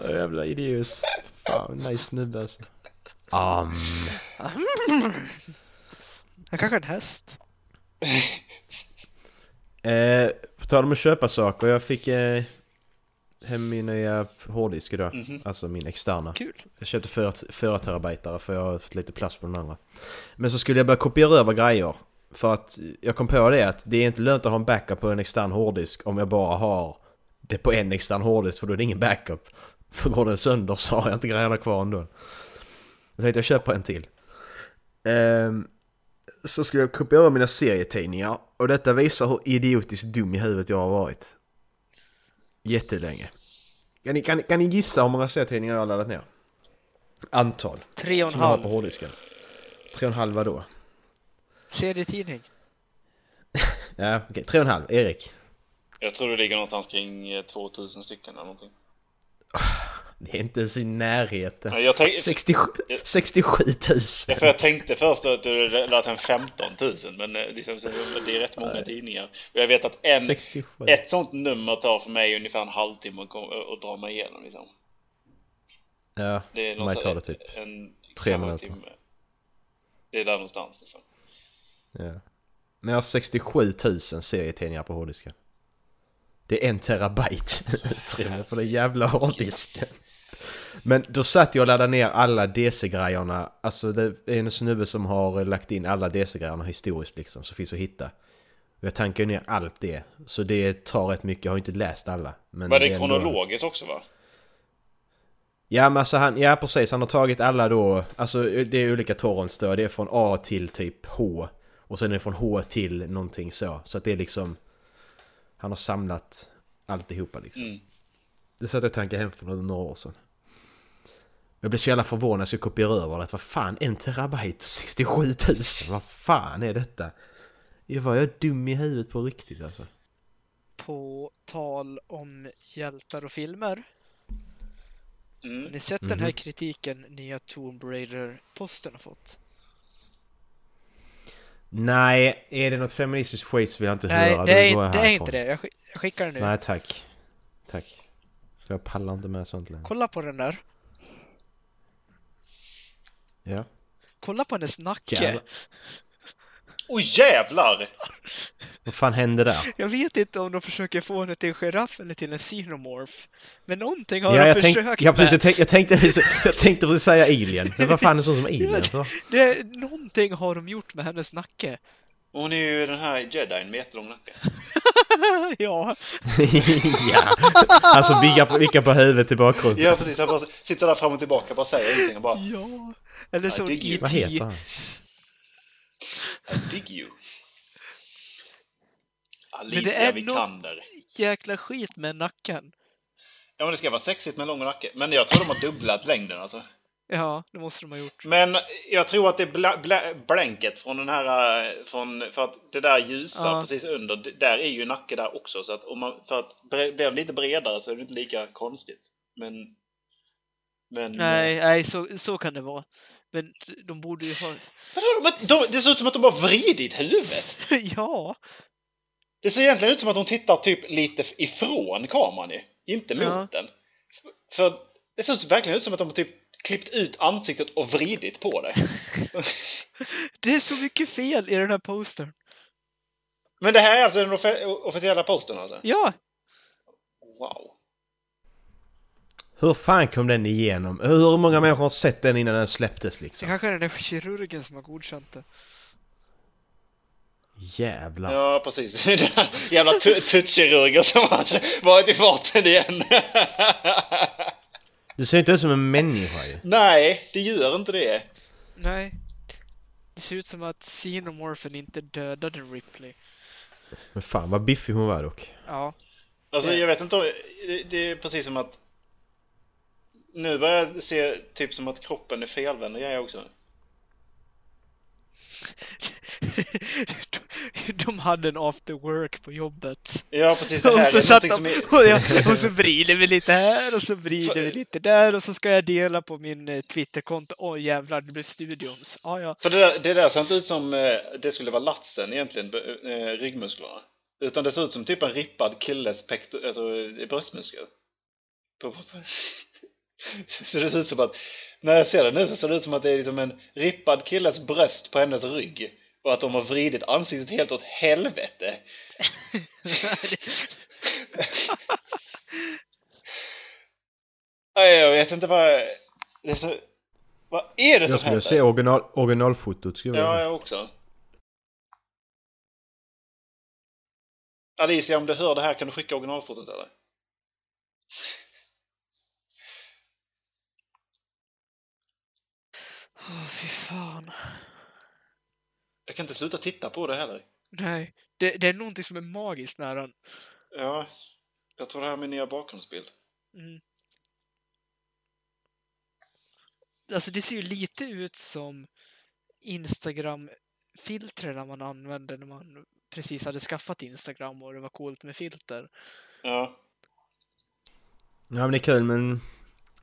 Jävla idiot. Fan, nice snubbe alltså. Um, Han kanske är en häst. eh, på tal om att köpa saker, jag fick eh, hem min nya hårddisk idag. Alltså min externa. Kul. Jag köpte 4, 4 terabyte för jag har fått lite plats på den andra. Men så skulle jag börja kopiera över grejer. För att jag kom på det att det är inte lönt att ha en backup på en extern hårddisk om jag bara har det på en extern hårddisk för då är det ingen backup. För går den sönder så har jag inte grejerna kvar ändå. Jag tänkte jag köper en till. Ehm, så skulle jag kopiera mina serietidningar och detta visar hur idiotiskt dum i huvudet jag har varit. Jättelänge. Kan ni, kan, kan ni gissa hur många serietidningar jag har laddat ner? Antal. Tre och en Som jag har på halv. hårddisken. Tre och en halv vadå? Serietidning. Ja, okej. Tre och en halv. Erik. Jag tror det ligger någonstans kring eh, 2000 stycken eller någonting. Det är inte ens i närheten. Nej, Jag, tänk, 67, 67 000. Ja, för jag tänkte först att du lät en 15 000 men eh, liksom, det är rätt många tidningar. Och jag vet att en, 67. ett sånt nummer tar för mig ungefär en halvtimme att, dra mig igenom. Liksom. Ja, Det är mig tar det typ. en, tre minuter. timme. Det är där någonstans liksom. Ja. Men jag har 67 000 serietidningar på hårddisken. Det Det är en terabyte utrymme för den jävla hårddisken. Men då satt jag och laddade ner alla DC-grejerna. Alltså det är en snubbe som har lagt in alla DC-grejerna historiskt liksom. Så finns att hitta. Jag tankar ner allt det. Så det tar rätt mycket. Jag har inte läst alla. Men Var det ändå- kronologiskt också va? Ja men alltså han, ja precis, han har tagit alla då, alltså det är olika torrents då, det är från A till typ H. Och sen är det från H till någonting så. Så att det är liksom, han har samlat alltihopa liksom. Mm. Det satt jag och tankade hem för några år sedan. Jag blev så jävla förvånad så jag kopierade över det. Vad fan, en terabyte och 67 000? Vad fan är detta? Jag var jag dum i huvudet på riktigt alltså. På tal om hjältar och filmer. Mm. Har ni sett den här Mhm. kritiken nya Tomb Raider-posten har fått? Nej, är det något feministiskt skit så vill jag inte Nej, höra. det Då är, det är inte det. Jag skickar den nu. Nej tack. Tack. Jag pallar inte med sånt längre. Kolla på den där. Ja. Kolla på hennes nacke. Jävlar. Oj jävlar! Vad fan hände där? Jag vet inte om de försöker få henne till en giraff eller till en xenomorph. Men någonting har Ja, de jag, försökt tänk, ja, precis, jag, tänk, jag, tänkte, jag tänkte precis säga alien. Men vad fan är det sånt som alien? för? Det är, någonting har de gjort med hennes nacke. Hon är ju den här jedin med jättelång nacke. ja. ja. Alltså vicka på, vicka på huvudet i bakgrunden. Ja precis, han bara sitter där fram och tillbaka bara säger ingenting och bara Ja. Eller dig you. E.T. Vad heter han? I dig you. Alicia är Vikander. Jäkla skit med nacken. Ja men det ska vara sexigt med lång nacke. Men jag tror de har dubblat längden alltså. Ja, det måste de ha gjort. Men jag tror att det är bla, bla, blänket från den här, eh, från, för att det där ljusa Ja. precis under, det- där är ju nacke där också. Så att om man, för att blir lite bredare så är det inte lika konstigt. Men... Men... Nej, nej så, så kan det vara. Men de borde ju ha... Vadå? Men de, det ser ut som att de har vridit huvudet. ja! Det ser egentligen ut som att de tittar typ lite ifrån kameran ju. Inte mot Ja. den. För det ser verkligen ut som att de har typ klippt ut ansiktet och vridit på det. Det är så mycket fel i den här postern. Men det här är alltså den officiella posten alltså? Ja! Wow. Hur fan kom den igenom? Hur många människor har sett den innan den släpptes Det liksom? kanske är den där kirurgen som har godkänt det. Jävlar. Ja, precis. Jävla tu- tuttkirurger som har varit i farten igen. Du ser inte ut som en människa ju. Nej, det gör inte det. Nej. Det ser ut som att Xenomorphen inte dödade Ripley. Men fan vad biffig hon var dock. Ja. Alltså Det- jag vet inte om... Det, det är precis som att... Nu börjar jag se typ som att kroppen är felvänd och grejer också. De hade en after work på jobbet. Ja, precis. Det och här så är satt de, som är... och, ja, och så vrider vi lite här och så vrider vi lite där och så ska jag dela på min eh, Twitterkonto. Åh jävlar, det blev studions. Ah, ja. För det där, det där ser inte ut som eh, det skulle vara latsen egentligen, eh, ryggmusklerna. Utan det ser ut som typ en rippad killes pektor, alltså bröstmuskel. Så det ser ut som att, när jag ser det nu så ser det ut som att det är liksom en rippad killes bröst på hennes rygg. Och att de har vridit ansiktet helt åt helvete. Nej, jag vet inte vad... Det är så, vad är det Jag som skulle händer? se original, originalfotot. Skulle jag Ja, jag också. Alicia, om du hör det här kan du skicka originalfotot eller? Åh, fy fan. Jag kan inte sluta titta på det heller. Nej, det, det är någonting som är magiskt nära den. Ja, jag tror det här är min nya bakgrundsbild. Mm. Alltså det ser ju lite ut som Instagram-filtren man använde när man precis hade skaffat Instagram och det var coolt med filter. Ja. Ja men det är kul men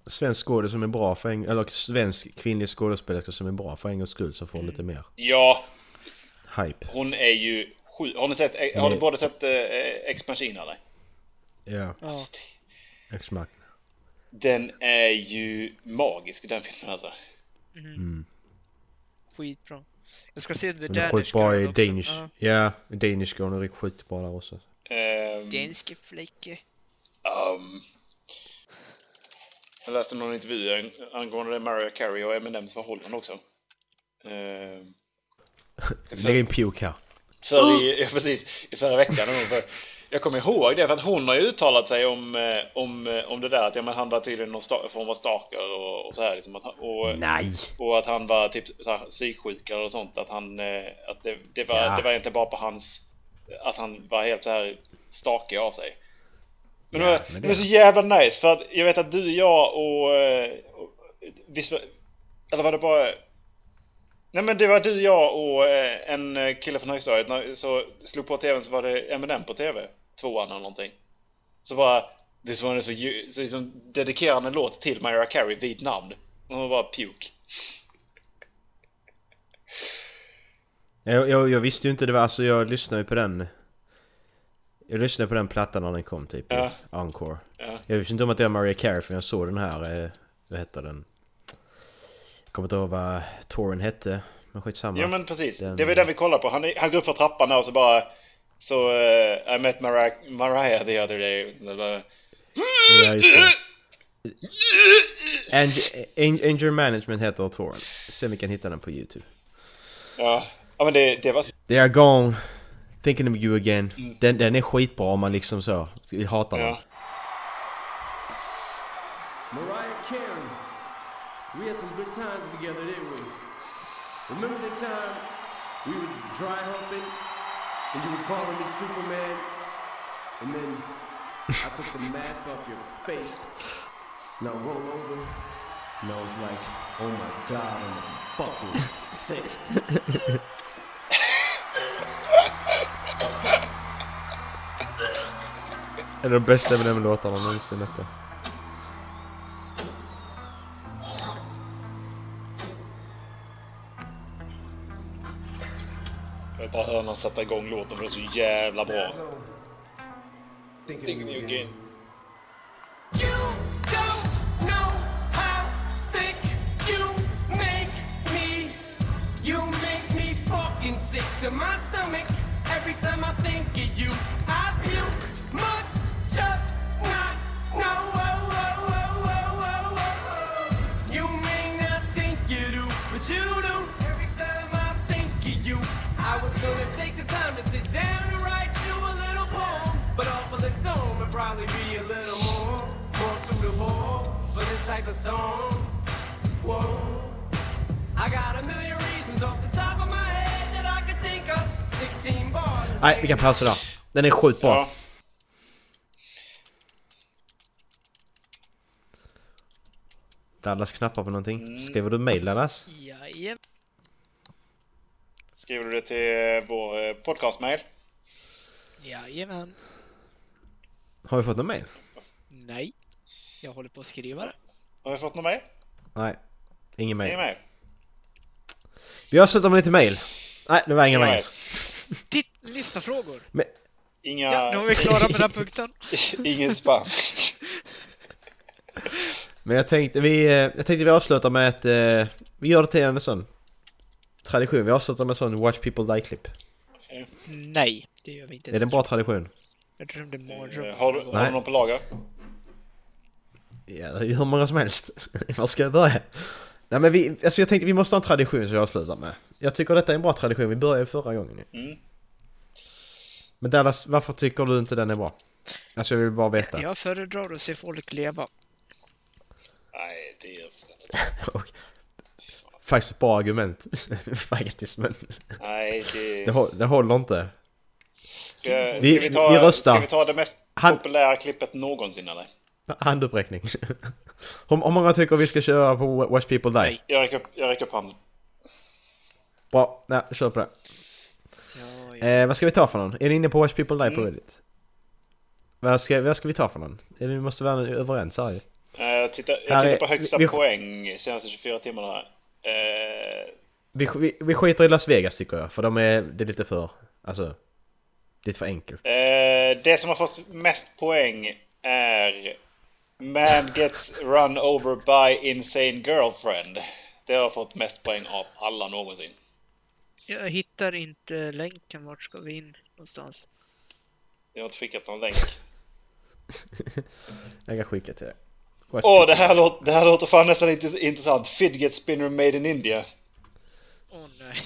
svensk skådespelare som är bra för en, eller svensk kvinnlig skådespelerska som är bra för en gångs skull som får lite mer Ja, hype. hon är ju sju. Har ni sett, har ni Nej. både sett eh, Ex Machina eller? Ja. Alltså, det, exakt. den är ju magisk den filmen alltså. Mm. Skitbra. Jag ska se The Hon är Danish sjukt bra Girl i också. Danish. Ja. Ja, i Danish går hon är riktigt skitbra där också. Ehm, danske flicka. Um, jag läste någon intervju ang- angående Mariah Carey och Eminems förhållande också. Uh, Lägg in puke här. för i, ja, precis, i förra veckan. För jag kommer ihåg det för att hon har ju uttalat sig om, eh, om, eh, om det där att ja, men han var tydligen någon form av stalker och, och så här liksom. Att, och, Nej. och att han var typ så här, psyksjuk eller sånt. Att, han, eh, att det, det, var, Ja. det var inte bara på hans... Att han var helt så här stakig av sig. Men, Ja, men det det- var så jävla nice för att jag vet att du, jag och... eh, och visst var, eller var det bara... Nej men det var du, jag och eh, en kille från högstadiet. När, så slog på tvn så var det Eminem på tv. Tvåan eller någonting. Så bara... Det var det så, så liksom dedikerade en låt till Mariah Carey vid namn. Och hon var puke. Jag, jag, jag visste ju inte det var, alltså jag lyssnade ju på den Jag lyssnade på den plattan när den kom typ, Ja. Encore Ja. Jag visste inte om att det var Mariah Carey för jag såg den här, eh, vad heter den? Jag kommer inte ihåg vad touren hette, men skitsamma Ja men precis, Den- det var den vi kollade på. Han, han går upp för trappan där och så bara... Så eh, I met Mariah, Mariah the other day. Bara, Ja just det Ang- Ang- Anger Management heter touren Se om vi kan hitta den på youtube Ja, ja men det, det var... They are gone Thinking of you again Mm. den, den är skitbra om man liksom så, jag hatar den Ja. Mariah Carey. We had some good times together, didn't we? Remember the time we were dry humping and you were calling me Superman? And then I took the mask off your face. Now roll over. And I was like, oh my god, I'm fucking sick. En av de bästa Eminem-låtarna någonsin detta Jag vill bara höra när han satte igång låten för det är så jävla bra. Thinking Thinking of of you you again. again. Time I think of you, I puke. Must just not know. Oh, oh, oh. You may not think you do, but you do. Every time I think of you, I was gonna take the time to sit down and write you a little poem. But off of the dome would probably be a little more, more suitable for this type of song. Whoa. Nej, vi kan pausa där. Den är sjukt bra. Ja. Dallas knappar på någonting. Mm. Skriver du mail Dallas? Jajamän. Skriver du det till vår eh, podcastmail? Jajamän. Har vi fått någon mail? Nej. Jag håller på att skriva det. Har vi fått något mail? Nej. Ingen mail. Ingen mail? Vi avslutar med lite mail. Nej, det var inga Inga mail. Lista frågor. Inga... Ja, nu är vi klara med den här punkten. Ingen spam. Men jag tänkte vi, eh, jag tänkte vi avslutar med ett... eh, Vi gör det till en sån tradition. Vi avslutar med en sån Watch People Die-klipp. Nej, det gör vi inte. Är det en bra tradition? Jag drömde mardrömmar. Eh, Har du, har du någon på lager? Ja, det är ju hur många som helst. Var ska jag börja? Nej men vi, alltså jag tänkte vi måste ha en tradition som vi avslutar med. Jag tycker detta är en bra tradition, vi började förra gången ju. Mm. Men Dallas, varför tycker du inte den är bra? Alltså jag vill bara veta. Jag föredrar att se folk leva. Nej, det är överskattat. Och- Faktiskt ett bra argument. Faktiskt men Nej, det... det, hå- det håller inte. Ska, ska, Vi- vi, ta, vi röstar. ska vi ta det mest Han- populära klippet någonsin eller? Handuppräckning. hur, hur många tycker vi ska köra på Watch People Die? Jag räcker jag räcker upp handen. Bra, nej, kör på det. Ja, ja. Eh, vad ska vi ta för någon? Är ni inne på Watch People Die på Mm. Reddit? Vad ska, vad ska vi ta för någon? Är det, vi måste vara överens här ju. Eh, jag tittar är- på högsta vi- poäng senaste 24 timmarna. Eh, Vi, vi, vi skiter i Las Vegas tycker jag, för de är, det är lite för, alltså, lite för enkelt. eh, det som har fått mest poäng är Man gets run over by insane girlfriend. Det har fått mest poäng av alla någonsin. Jag hittar inte länken. Vart ska vi in någonstans? Jag har inte skickat någon länk. Jag kan skicka till dig. Åh, det, här låter, det här låter fan nästan int- intressant. Fidget spinner made in India. Åh nej,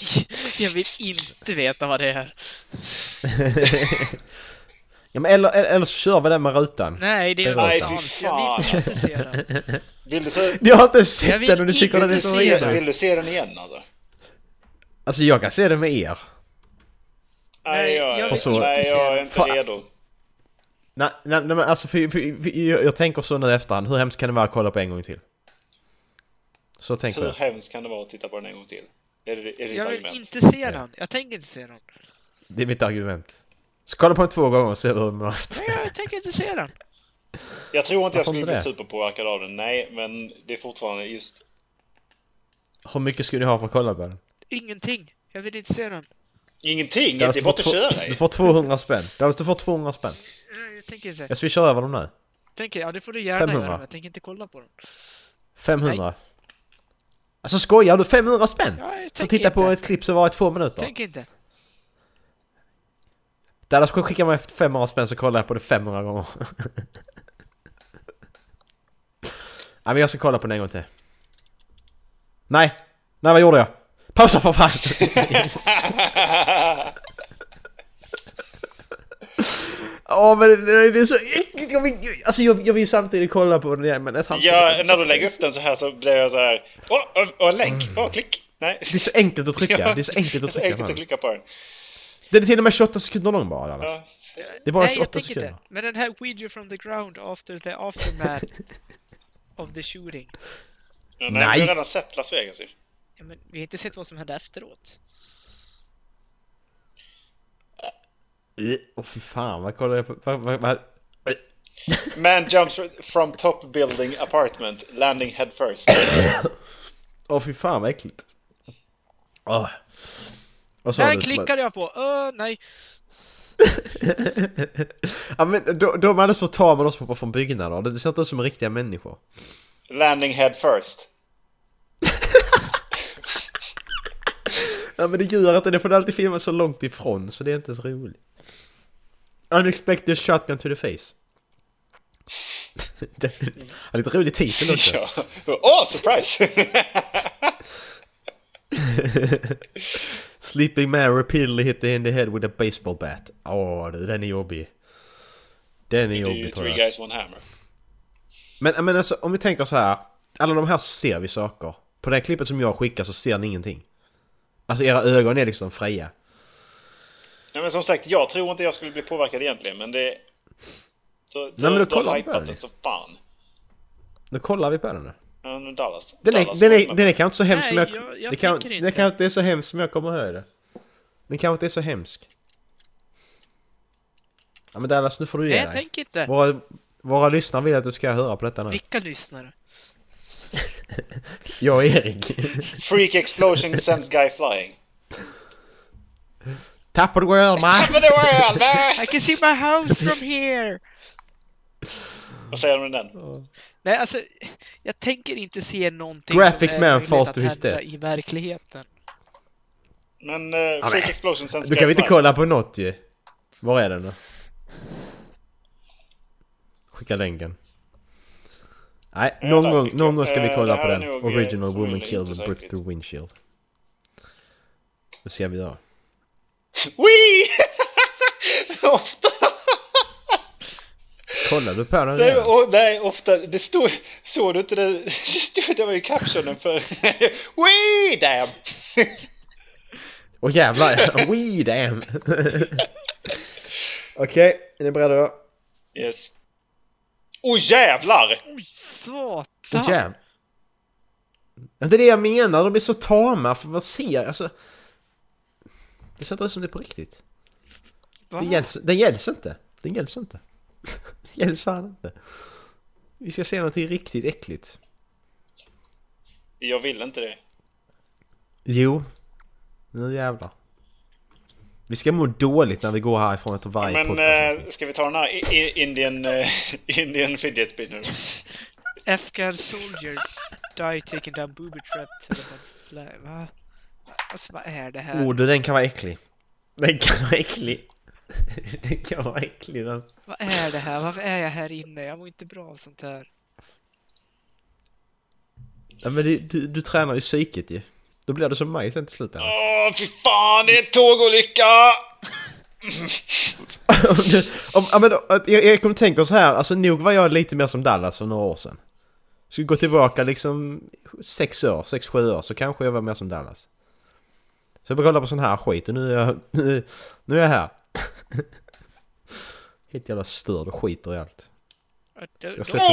jag vill inte veta vad det är. ja, men eller, eller, eller så kör vi den med rutan. Nej, det är Nej, inte fy alls. Jag vill fan. inte se den. Vill du se, Jag har inte Jag sett vill den och du tycker den är inte så se rolig. vill du se den igen alltså? Alltså jag kan se den med er. Nej, jag, jag vill nej, inte se jag är inte Fan. redo. Nej, nej, nej men alltså för, för, för, jag, jag tänker så nu i efterhand, hur hemskt kan det vara att kolla på en gång till? Så tänker Hur jag. hemskt kan det vara att titta på den en gång till? Är det, är det Jag vill argument? inte se den. Jag tänker inte se den. Det är mitt argument. Så kolla på den två gånger och se hur man Nej, jag tänker inte se den. Jag tror inte jag skulle inte bli superpåverkad av den, nej, men det är fortfarande just... Hur mycket skulle ni ha för att kolla på den? Ingenting. Jag vill inte se den. Ingenting, Du det är bara att får, köra du får 200 spänn. Du du får 200 spänn. Nej, Jag tänker inte. Jag swishar över dem nu. Tänker, ja, det får du gärna 500. göra, men jag tänker inte kolla på den. 500. Alltså skojar du? 500 spänn? Ja, jag För att tänker titta på inte. ett klipp som var i två minuter? Tänker inte. Dallas skulle skicka mig 500 spänn så kollar jag på det 500 gånger. Nej men jag ska kolla på den en gång till. Nej! Nej vad gjorde jag? Pausa för fan! Åh men det, är så äckligt! Jag vill, alltså jag, jag vill samtidigt kolla på den igen men samtidigt... Ja, när du lägger upp den så här så blir jag så här... Åh, åh, en länk! Åh, klick! Nej. Det är så enkelt att trycka, det är så enkelt att Det är så trycka enkelt på att klicka på den. Den är till och med 28 sekunder lång bara Dallas. Ja. Det är bara Nej, jag 28 sekunder. inte. Men den här video from the ground after the aftermath of the shooting. Ja, nej, Nej. vi har redan sett Las Vegas ju. Ja, men vi har inte sett vad som hände efteråt. Åh fy fan, vad kollar jag på? Vad, vad, vad? Man jumps from top building apartment, landing head first. Åh fy fan vad äckligt. Åh. Vad sa Den du? klickade jag på. Öh, nej. ja men då, då man så tar man oss på från byggnader. Det ser inte ut som riktiga människor. landing head first. Ja men det gör inte det det alltid filmas så långt ifrån så det är inte så roligt. Unexpected shotgun to the face. det är lite rolig titel också. ja. Åh, surprise! Sleeping man repeatedly hit the in the head with a baseball bat. Åh du, den är jobbig. Den är jobbig tror three jag. guys one hammer. Men, men alltså om vi tänker så här. Alla de här ser vi saker. På det klippet som jag skickar så ser ni ingenting. Alltså era ögon är liksom fria. Nej men som sagt, jag tror inte jag skulle bli påverkad egentligen, men det... Då, då, Nej, men då då kollar vi på den. Nu kollar vi på den nu. Men Dallas. Den är, den den kanske inte så hemsk som Nej, jag... jag- jag det, kan, inte. inte är så hemskt som jag kommer ihåg det. Den kanske inte är så hemsk. Ja men Dallas, nu får du ge Nej, jag tänker inte. Våra, våra lyssnare vill att du ska höra på detta nu. Vilka lyssnare? Jag och Erik. Freak explosion sends guy flying. Top of the world man! Top of the world, man! I can see my house from here! Vad säger du med den? Nej, alltså, jag tänker inte se någonting Graphic som är man att hända i verkligheten. Men uh, Ja, explosion sends Då guy kan vi inte kolla på något ju. Var är den då? Skicka länken. Nej, Ja, någon gång, någon gång ska vi Eh, kolla på den. eh, Original woman killed with brick through windshield. Det ska vi göra. Wee! Ofta! Kollar du på den Nej, och, nej, ofta. Det stod... Såg du inte det? Det stod... Det var ju captionen för... Wee! Damn! Åh jävlar! We damn! Okej, är ni beredda då? Yes. Oj jävlar! Oj, satan! Åh jävlar! Det är det jag menar, de är så tama för vad ser alltså... Det ser inte ut som det är på riktigt. Va? Det gälls, den gälls inte. Den gälls inte. Gälls fan inte. Vi ska se någonting riktigt äckligt. Jag vill inte det. Jo. Nu jävlar. Vi ska må dåligt när vi går härifrån efter varje Men podcast. eh, ska vi ta den här Indian, eh, Indian fidget spinner? Afghan soldier die taken down booby trap Taliban flag. Va? Alltså vad är det här? Oh, du, den kan vara äcklig. Den kan vara äcklig. Den kan vara äcklig den. Vad är det här? Varför är jag här inne? Jag mår inte bra av sånt här. Ja, men det, du, du tränar ju psyket ju. Då blir det som mig sen till slut. Åh, fy fan, det är en tågolycka! om, du- om, ja, men jag, jag kommer tänka så här, alltså nog var jag lite mer som Dallas för några år sedan. Skulle gå tillbaka liksom sex år, sex, sju år så kanske jag var mer som Dallas. Så jag började kolla på sån här skit och nu är jag, nu, nu är jag här. Helt jävla störd och skiter i allt. Jag har sett så mycket...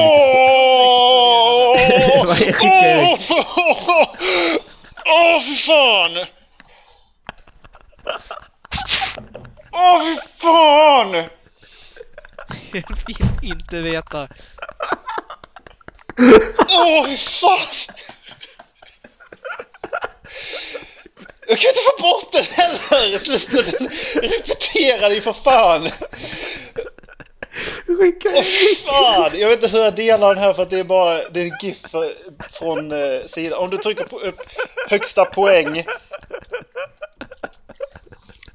Åh! Vad är skickar Åh, Åh, fy fan! Åh, fy fan! Jag vill inte veta. Åh, fy fan! Jag kan inte få bort den heller! Sluta, den repeterar dig för fan! Åh fy fan! Jag vet inte hur jag delar den här för att det är bara det är en GIF från eh, sidan. Om du trycker på upp högsta poäng.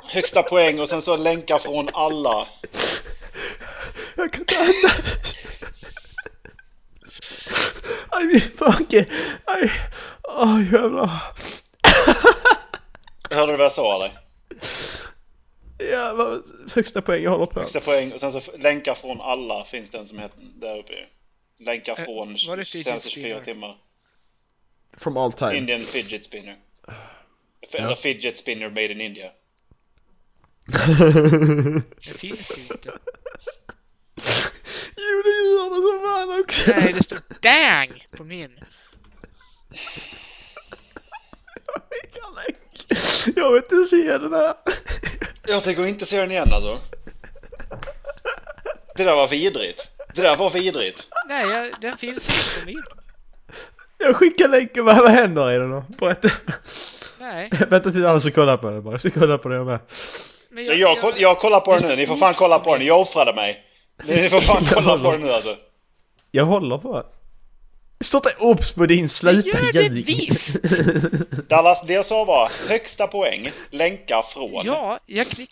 Högsta poäng och sen så länkar från alla. Jag kan inte andas! Aj min mage! Aj! Åh jävlar! Hörde du vad jag sa eller? Ja, vad, högsta poäng jag håller på. Högsta poäng och sen så länkar från alla finns den som heter där uppe. Länkar Eh, från var det fidget senaste 24 spinner? timmar. From all time. Indian fidget spinner. Eller fidget spinner made in India. Det finns ju inte. Jo det gör det som fan också! Nej, det står DANG på min. Jag vill inte se den här! Jag tänker inte se den igen alltså. Det där var vidrigt. Det där var vidrigt. Nej, jag, den finns inte på min. Jag skickar länken, vad, vad händer i den då? Berätta! Nej. Vänta tills alla ska kolla på den bara, jag ska kolla på det jag med. Men Jag, jag, koll- jag kollar på den nu, ni får fan kolla på den. Jag offrade mig. Ni får fan kolla på den nu alltså. Jag håller på. Det står inte obs på din sluta gör det visst! Dallas, det jag sa var högsta poäng, länkar från. Ja, jag klick...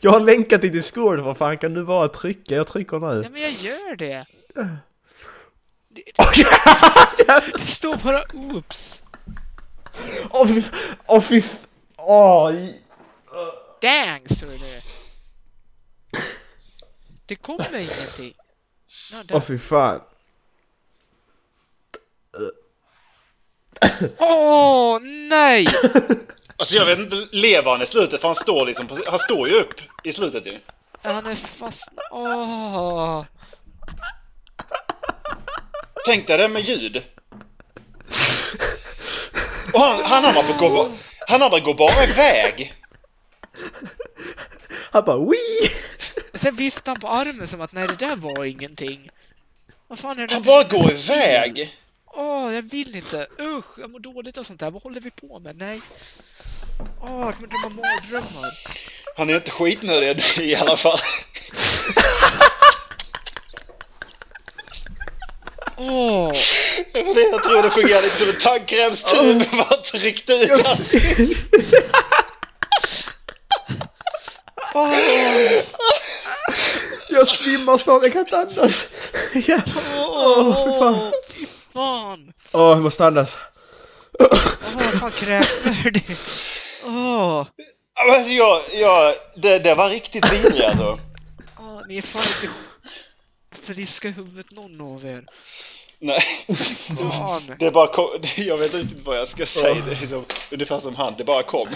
Jag har länkat till Discord, vad fan kan du bara trycka? Jag trycker nu. Ja, men jag gör det. Det, det står bara oops. Åh fy... Åh fy... Åh... i- Dang, står det. Det kommer ingenting. Åh fy fan. Åh, nej! Alltså jag vet inte, lever han i slutet? För han står liksom på, han står ju upp i slutet ju. Han är fast... Åh! Tänk dig det med ljud. Och han, han andra får gå, ba- han andra går bara iväg. Han bara wii! Sen viftar han på armen som att nej, det där var ingenting. Vad fan är det? Han bara går iväg. Åh, jag vill inte. Usch, jag mår dåligt och sånt där. Vad håller vi på med? Nej. Åh, jag kommer drömma mardrömmar. Han är inte skitnödig i alla fall. Åh! Det var det jag tror det fungerade lite som en tandkrämstub. Bara tryckte ut. Åh. Jag svimmar snart, jag kan inte andas. Ja. Åh, fy fan. Fy fan! Åh, jag måste andas. Åh, fan kräkfärdig. Åh! Ja, men jag, jag, det, det var riktigt vidrigt alltså. Åh, ni är fan inte friska i huvudet någon av er. Nej. Fan. Det bara kom, jag vet inte vad jag ska säga. Det är som, ungefär som han, det bara kom.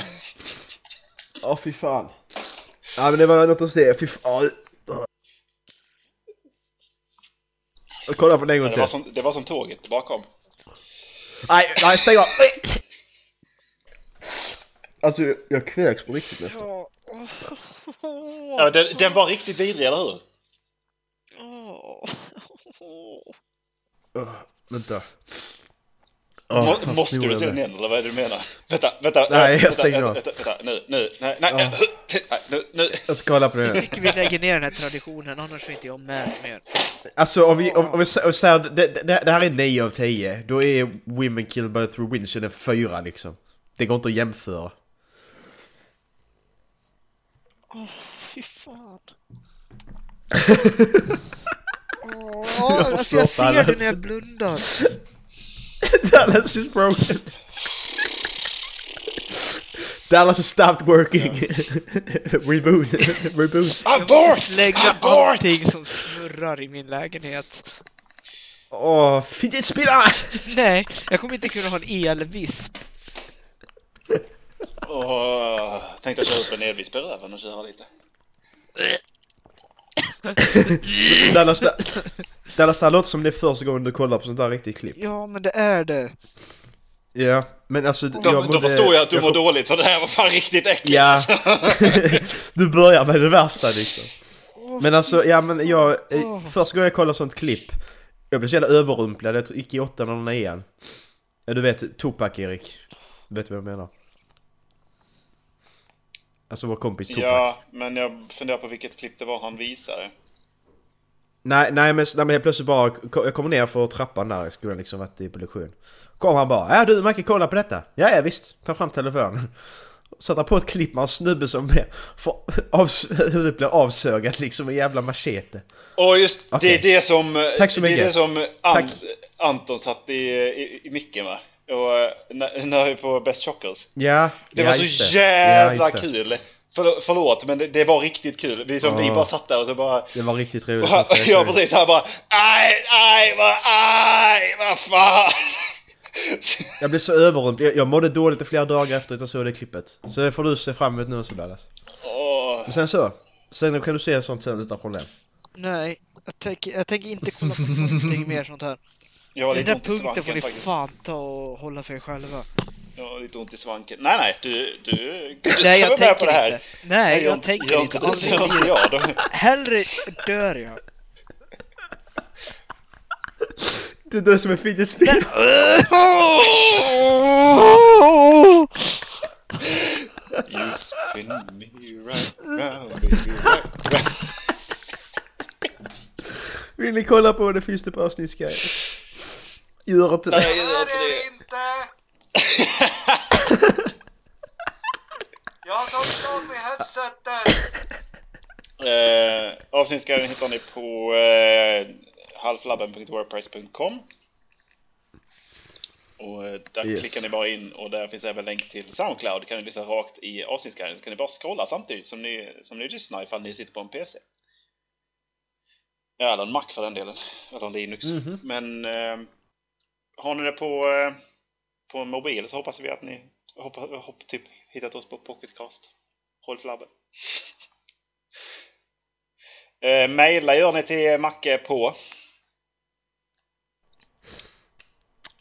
Åh, fy fan. Ja, men det var något att se. Fy fan. Jag kollar på den en gång Det var, till. som, det var som tåget, det bara kom. Nej, nej, stäng av. Alltså, jag kräks på riktigt nästan. Ja. Ja, den, den var riktigt vidrig, eller hur? Åh. Åh, vänta. Må, måste du jag se den eller vad är det du menar? Vänta, vänta. Nej, jag stänger av. vänta, vänta, nu, nu, nej, nej, nej, nu, nu. Jag ska kolla på det Jag tycker vi lägger ner den här traditionen, annars är inte jag med mer. Alltså om vi, om, om vi sä- säger att det, det, det här är 9 av 10, då är Women Kill by Through Windshield en 4 liksom. Det går inte att jämföra. Åh, fy fan. Jag Åh, alltså jag ser det när jag blundar. Dallas is broken. Dallas has stopped working. Reboot. Reboot. Jag måste slänga allting som snurrar i min lägenhet. Åh, fidget spinner! Nej, jag kommer inte kunna ha en elvisp. Och tänkte köra upp en elvis på röven och köra lite. Dallas, det- Dallas, det här låter som det är första gången du kollar på sånt där riktigt klipp. Ja, men det är det. Ja, men alltså... Då, jag då mådde- förstår jag att du jag mår kom- dåligt för det här var fan riktigt äckligt. Ja. du börjar med det värsta liksom. Men alltså, ja men jag... eh, Första gången jag kollade sånt klipp Jag blev så jävla överrumplad, jag gick i åttan och nian Ja du vet, Tupac Erik Vet du vad jag menar? Alltså vår kompis Tupac Ja, men jag funderar på vilket klipp det var han visade. Nej, nej men, nej men helt plötsligt bara, jag kommer ner för trappan där i skolan liksom, varit i på lektion Kom han bara, ja du man kan kolla på detta Ja, ja visst, ta fram telefonen Satte på ett klipp med en snubbe som får, av, huvudet blir avsögat liksom, en jävla machete Och just Okej. det är det som, Tack så det är mycket. det som Ant. Anton satt i, i, i micken va? Och eh, när, vi på Best Chockers. Ja, Det ja, var så det. jävla Ja, kul! Förlåt, förlåt men det, det var riktigt kul. Vi, som, vi Ja. bara satt där och så bara... Det var riktigt roligt Ja, jag säga. precis. Han bara aj, aj, vad, aj, vad fan! Jag blev så överrumplad, jag, jag mådde dåligt i flera dagar efter att jag såg det klippet Så det får du se fram emot nu så Dallas Åh. Men sen så, sen kan du se sånt sen utan problem Nej, jag tänker, jag tänker inte kolla på någonting mer sånt här. Jag har Den lite där ont i punkten får svanken ni faktiskt. fan ta och hålla för er själva. Jag har lite ont i svanken. Nej, nej, du, du, du ska Nej, jag vara med på tänker det här. inte. Nej, jag tänker inte. det, Aldrig i gör livet. jag då. Hellre dör jag. Du dör som en fidget spinner! You spin me right round, baby, right round. Vill ni kolla på det finns det på avsnittsguiden. Gör inte det. Nej, jag gör inte det. Jag har tagit av mig headsetet! Eh, avsnittsguiden hittar ni på eh, halflabben.wordpress.com Och eh, där Yes. klickar ni bara in och där finns även länk till Soundcloud. Kan ni lyssna rakt i avsnittsguiden. Så kan ni bara scrolla samtidigt som ni, som ni lyssnar ifall ni sitter på en PC. Ja, eller en Mac för den delen. Eller en Linux. Mhm. Men eh, har ni det på, eh, på en mobil så hoppas vi att ni hoppas, hopp, typ, hittat oss på Pocketcast. Håll flabben. Eh, maila gör ni till Macke på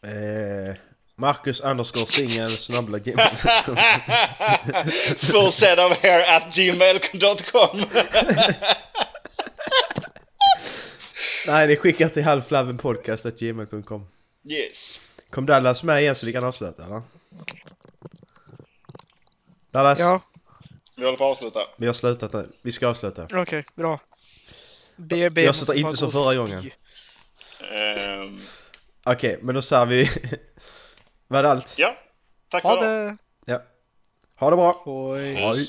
Eh, Marcus underscore singel snabbla full set of hair at gmail.com Nej, ni skickar till halvflabbenpodcast.gmail.com Yes. Kom Dallas med igen så vi kan avsluta eller? Dallas? Ja, Vi håller på att avsluta. Vi har slutat nu. Vi ska avsluta. okej, bra. BRB Jag slutar inte som förra gången. Ehm, Okej, men då säger vi... Var det allt? ja, tack Ha för det! Ja. Ha det bra! Hoj. Hej.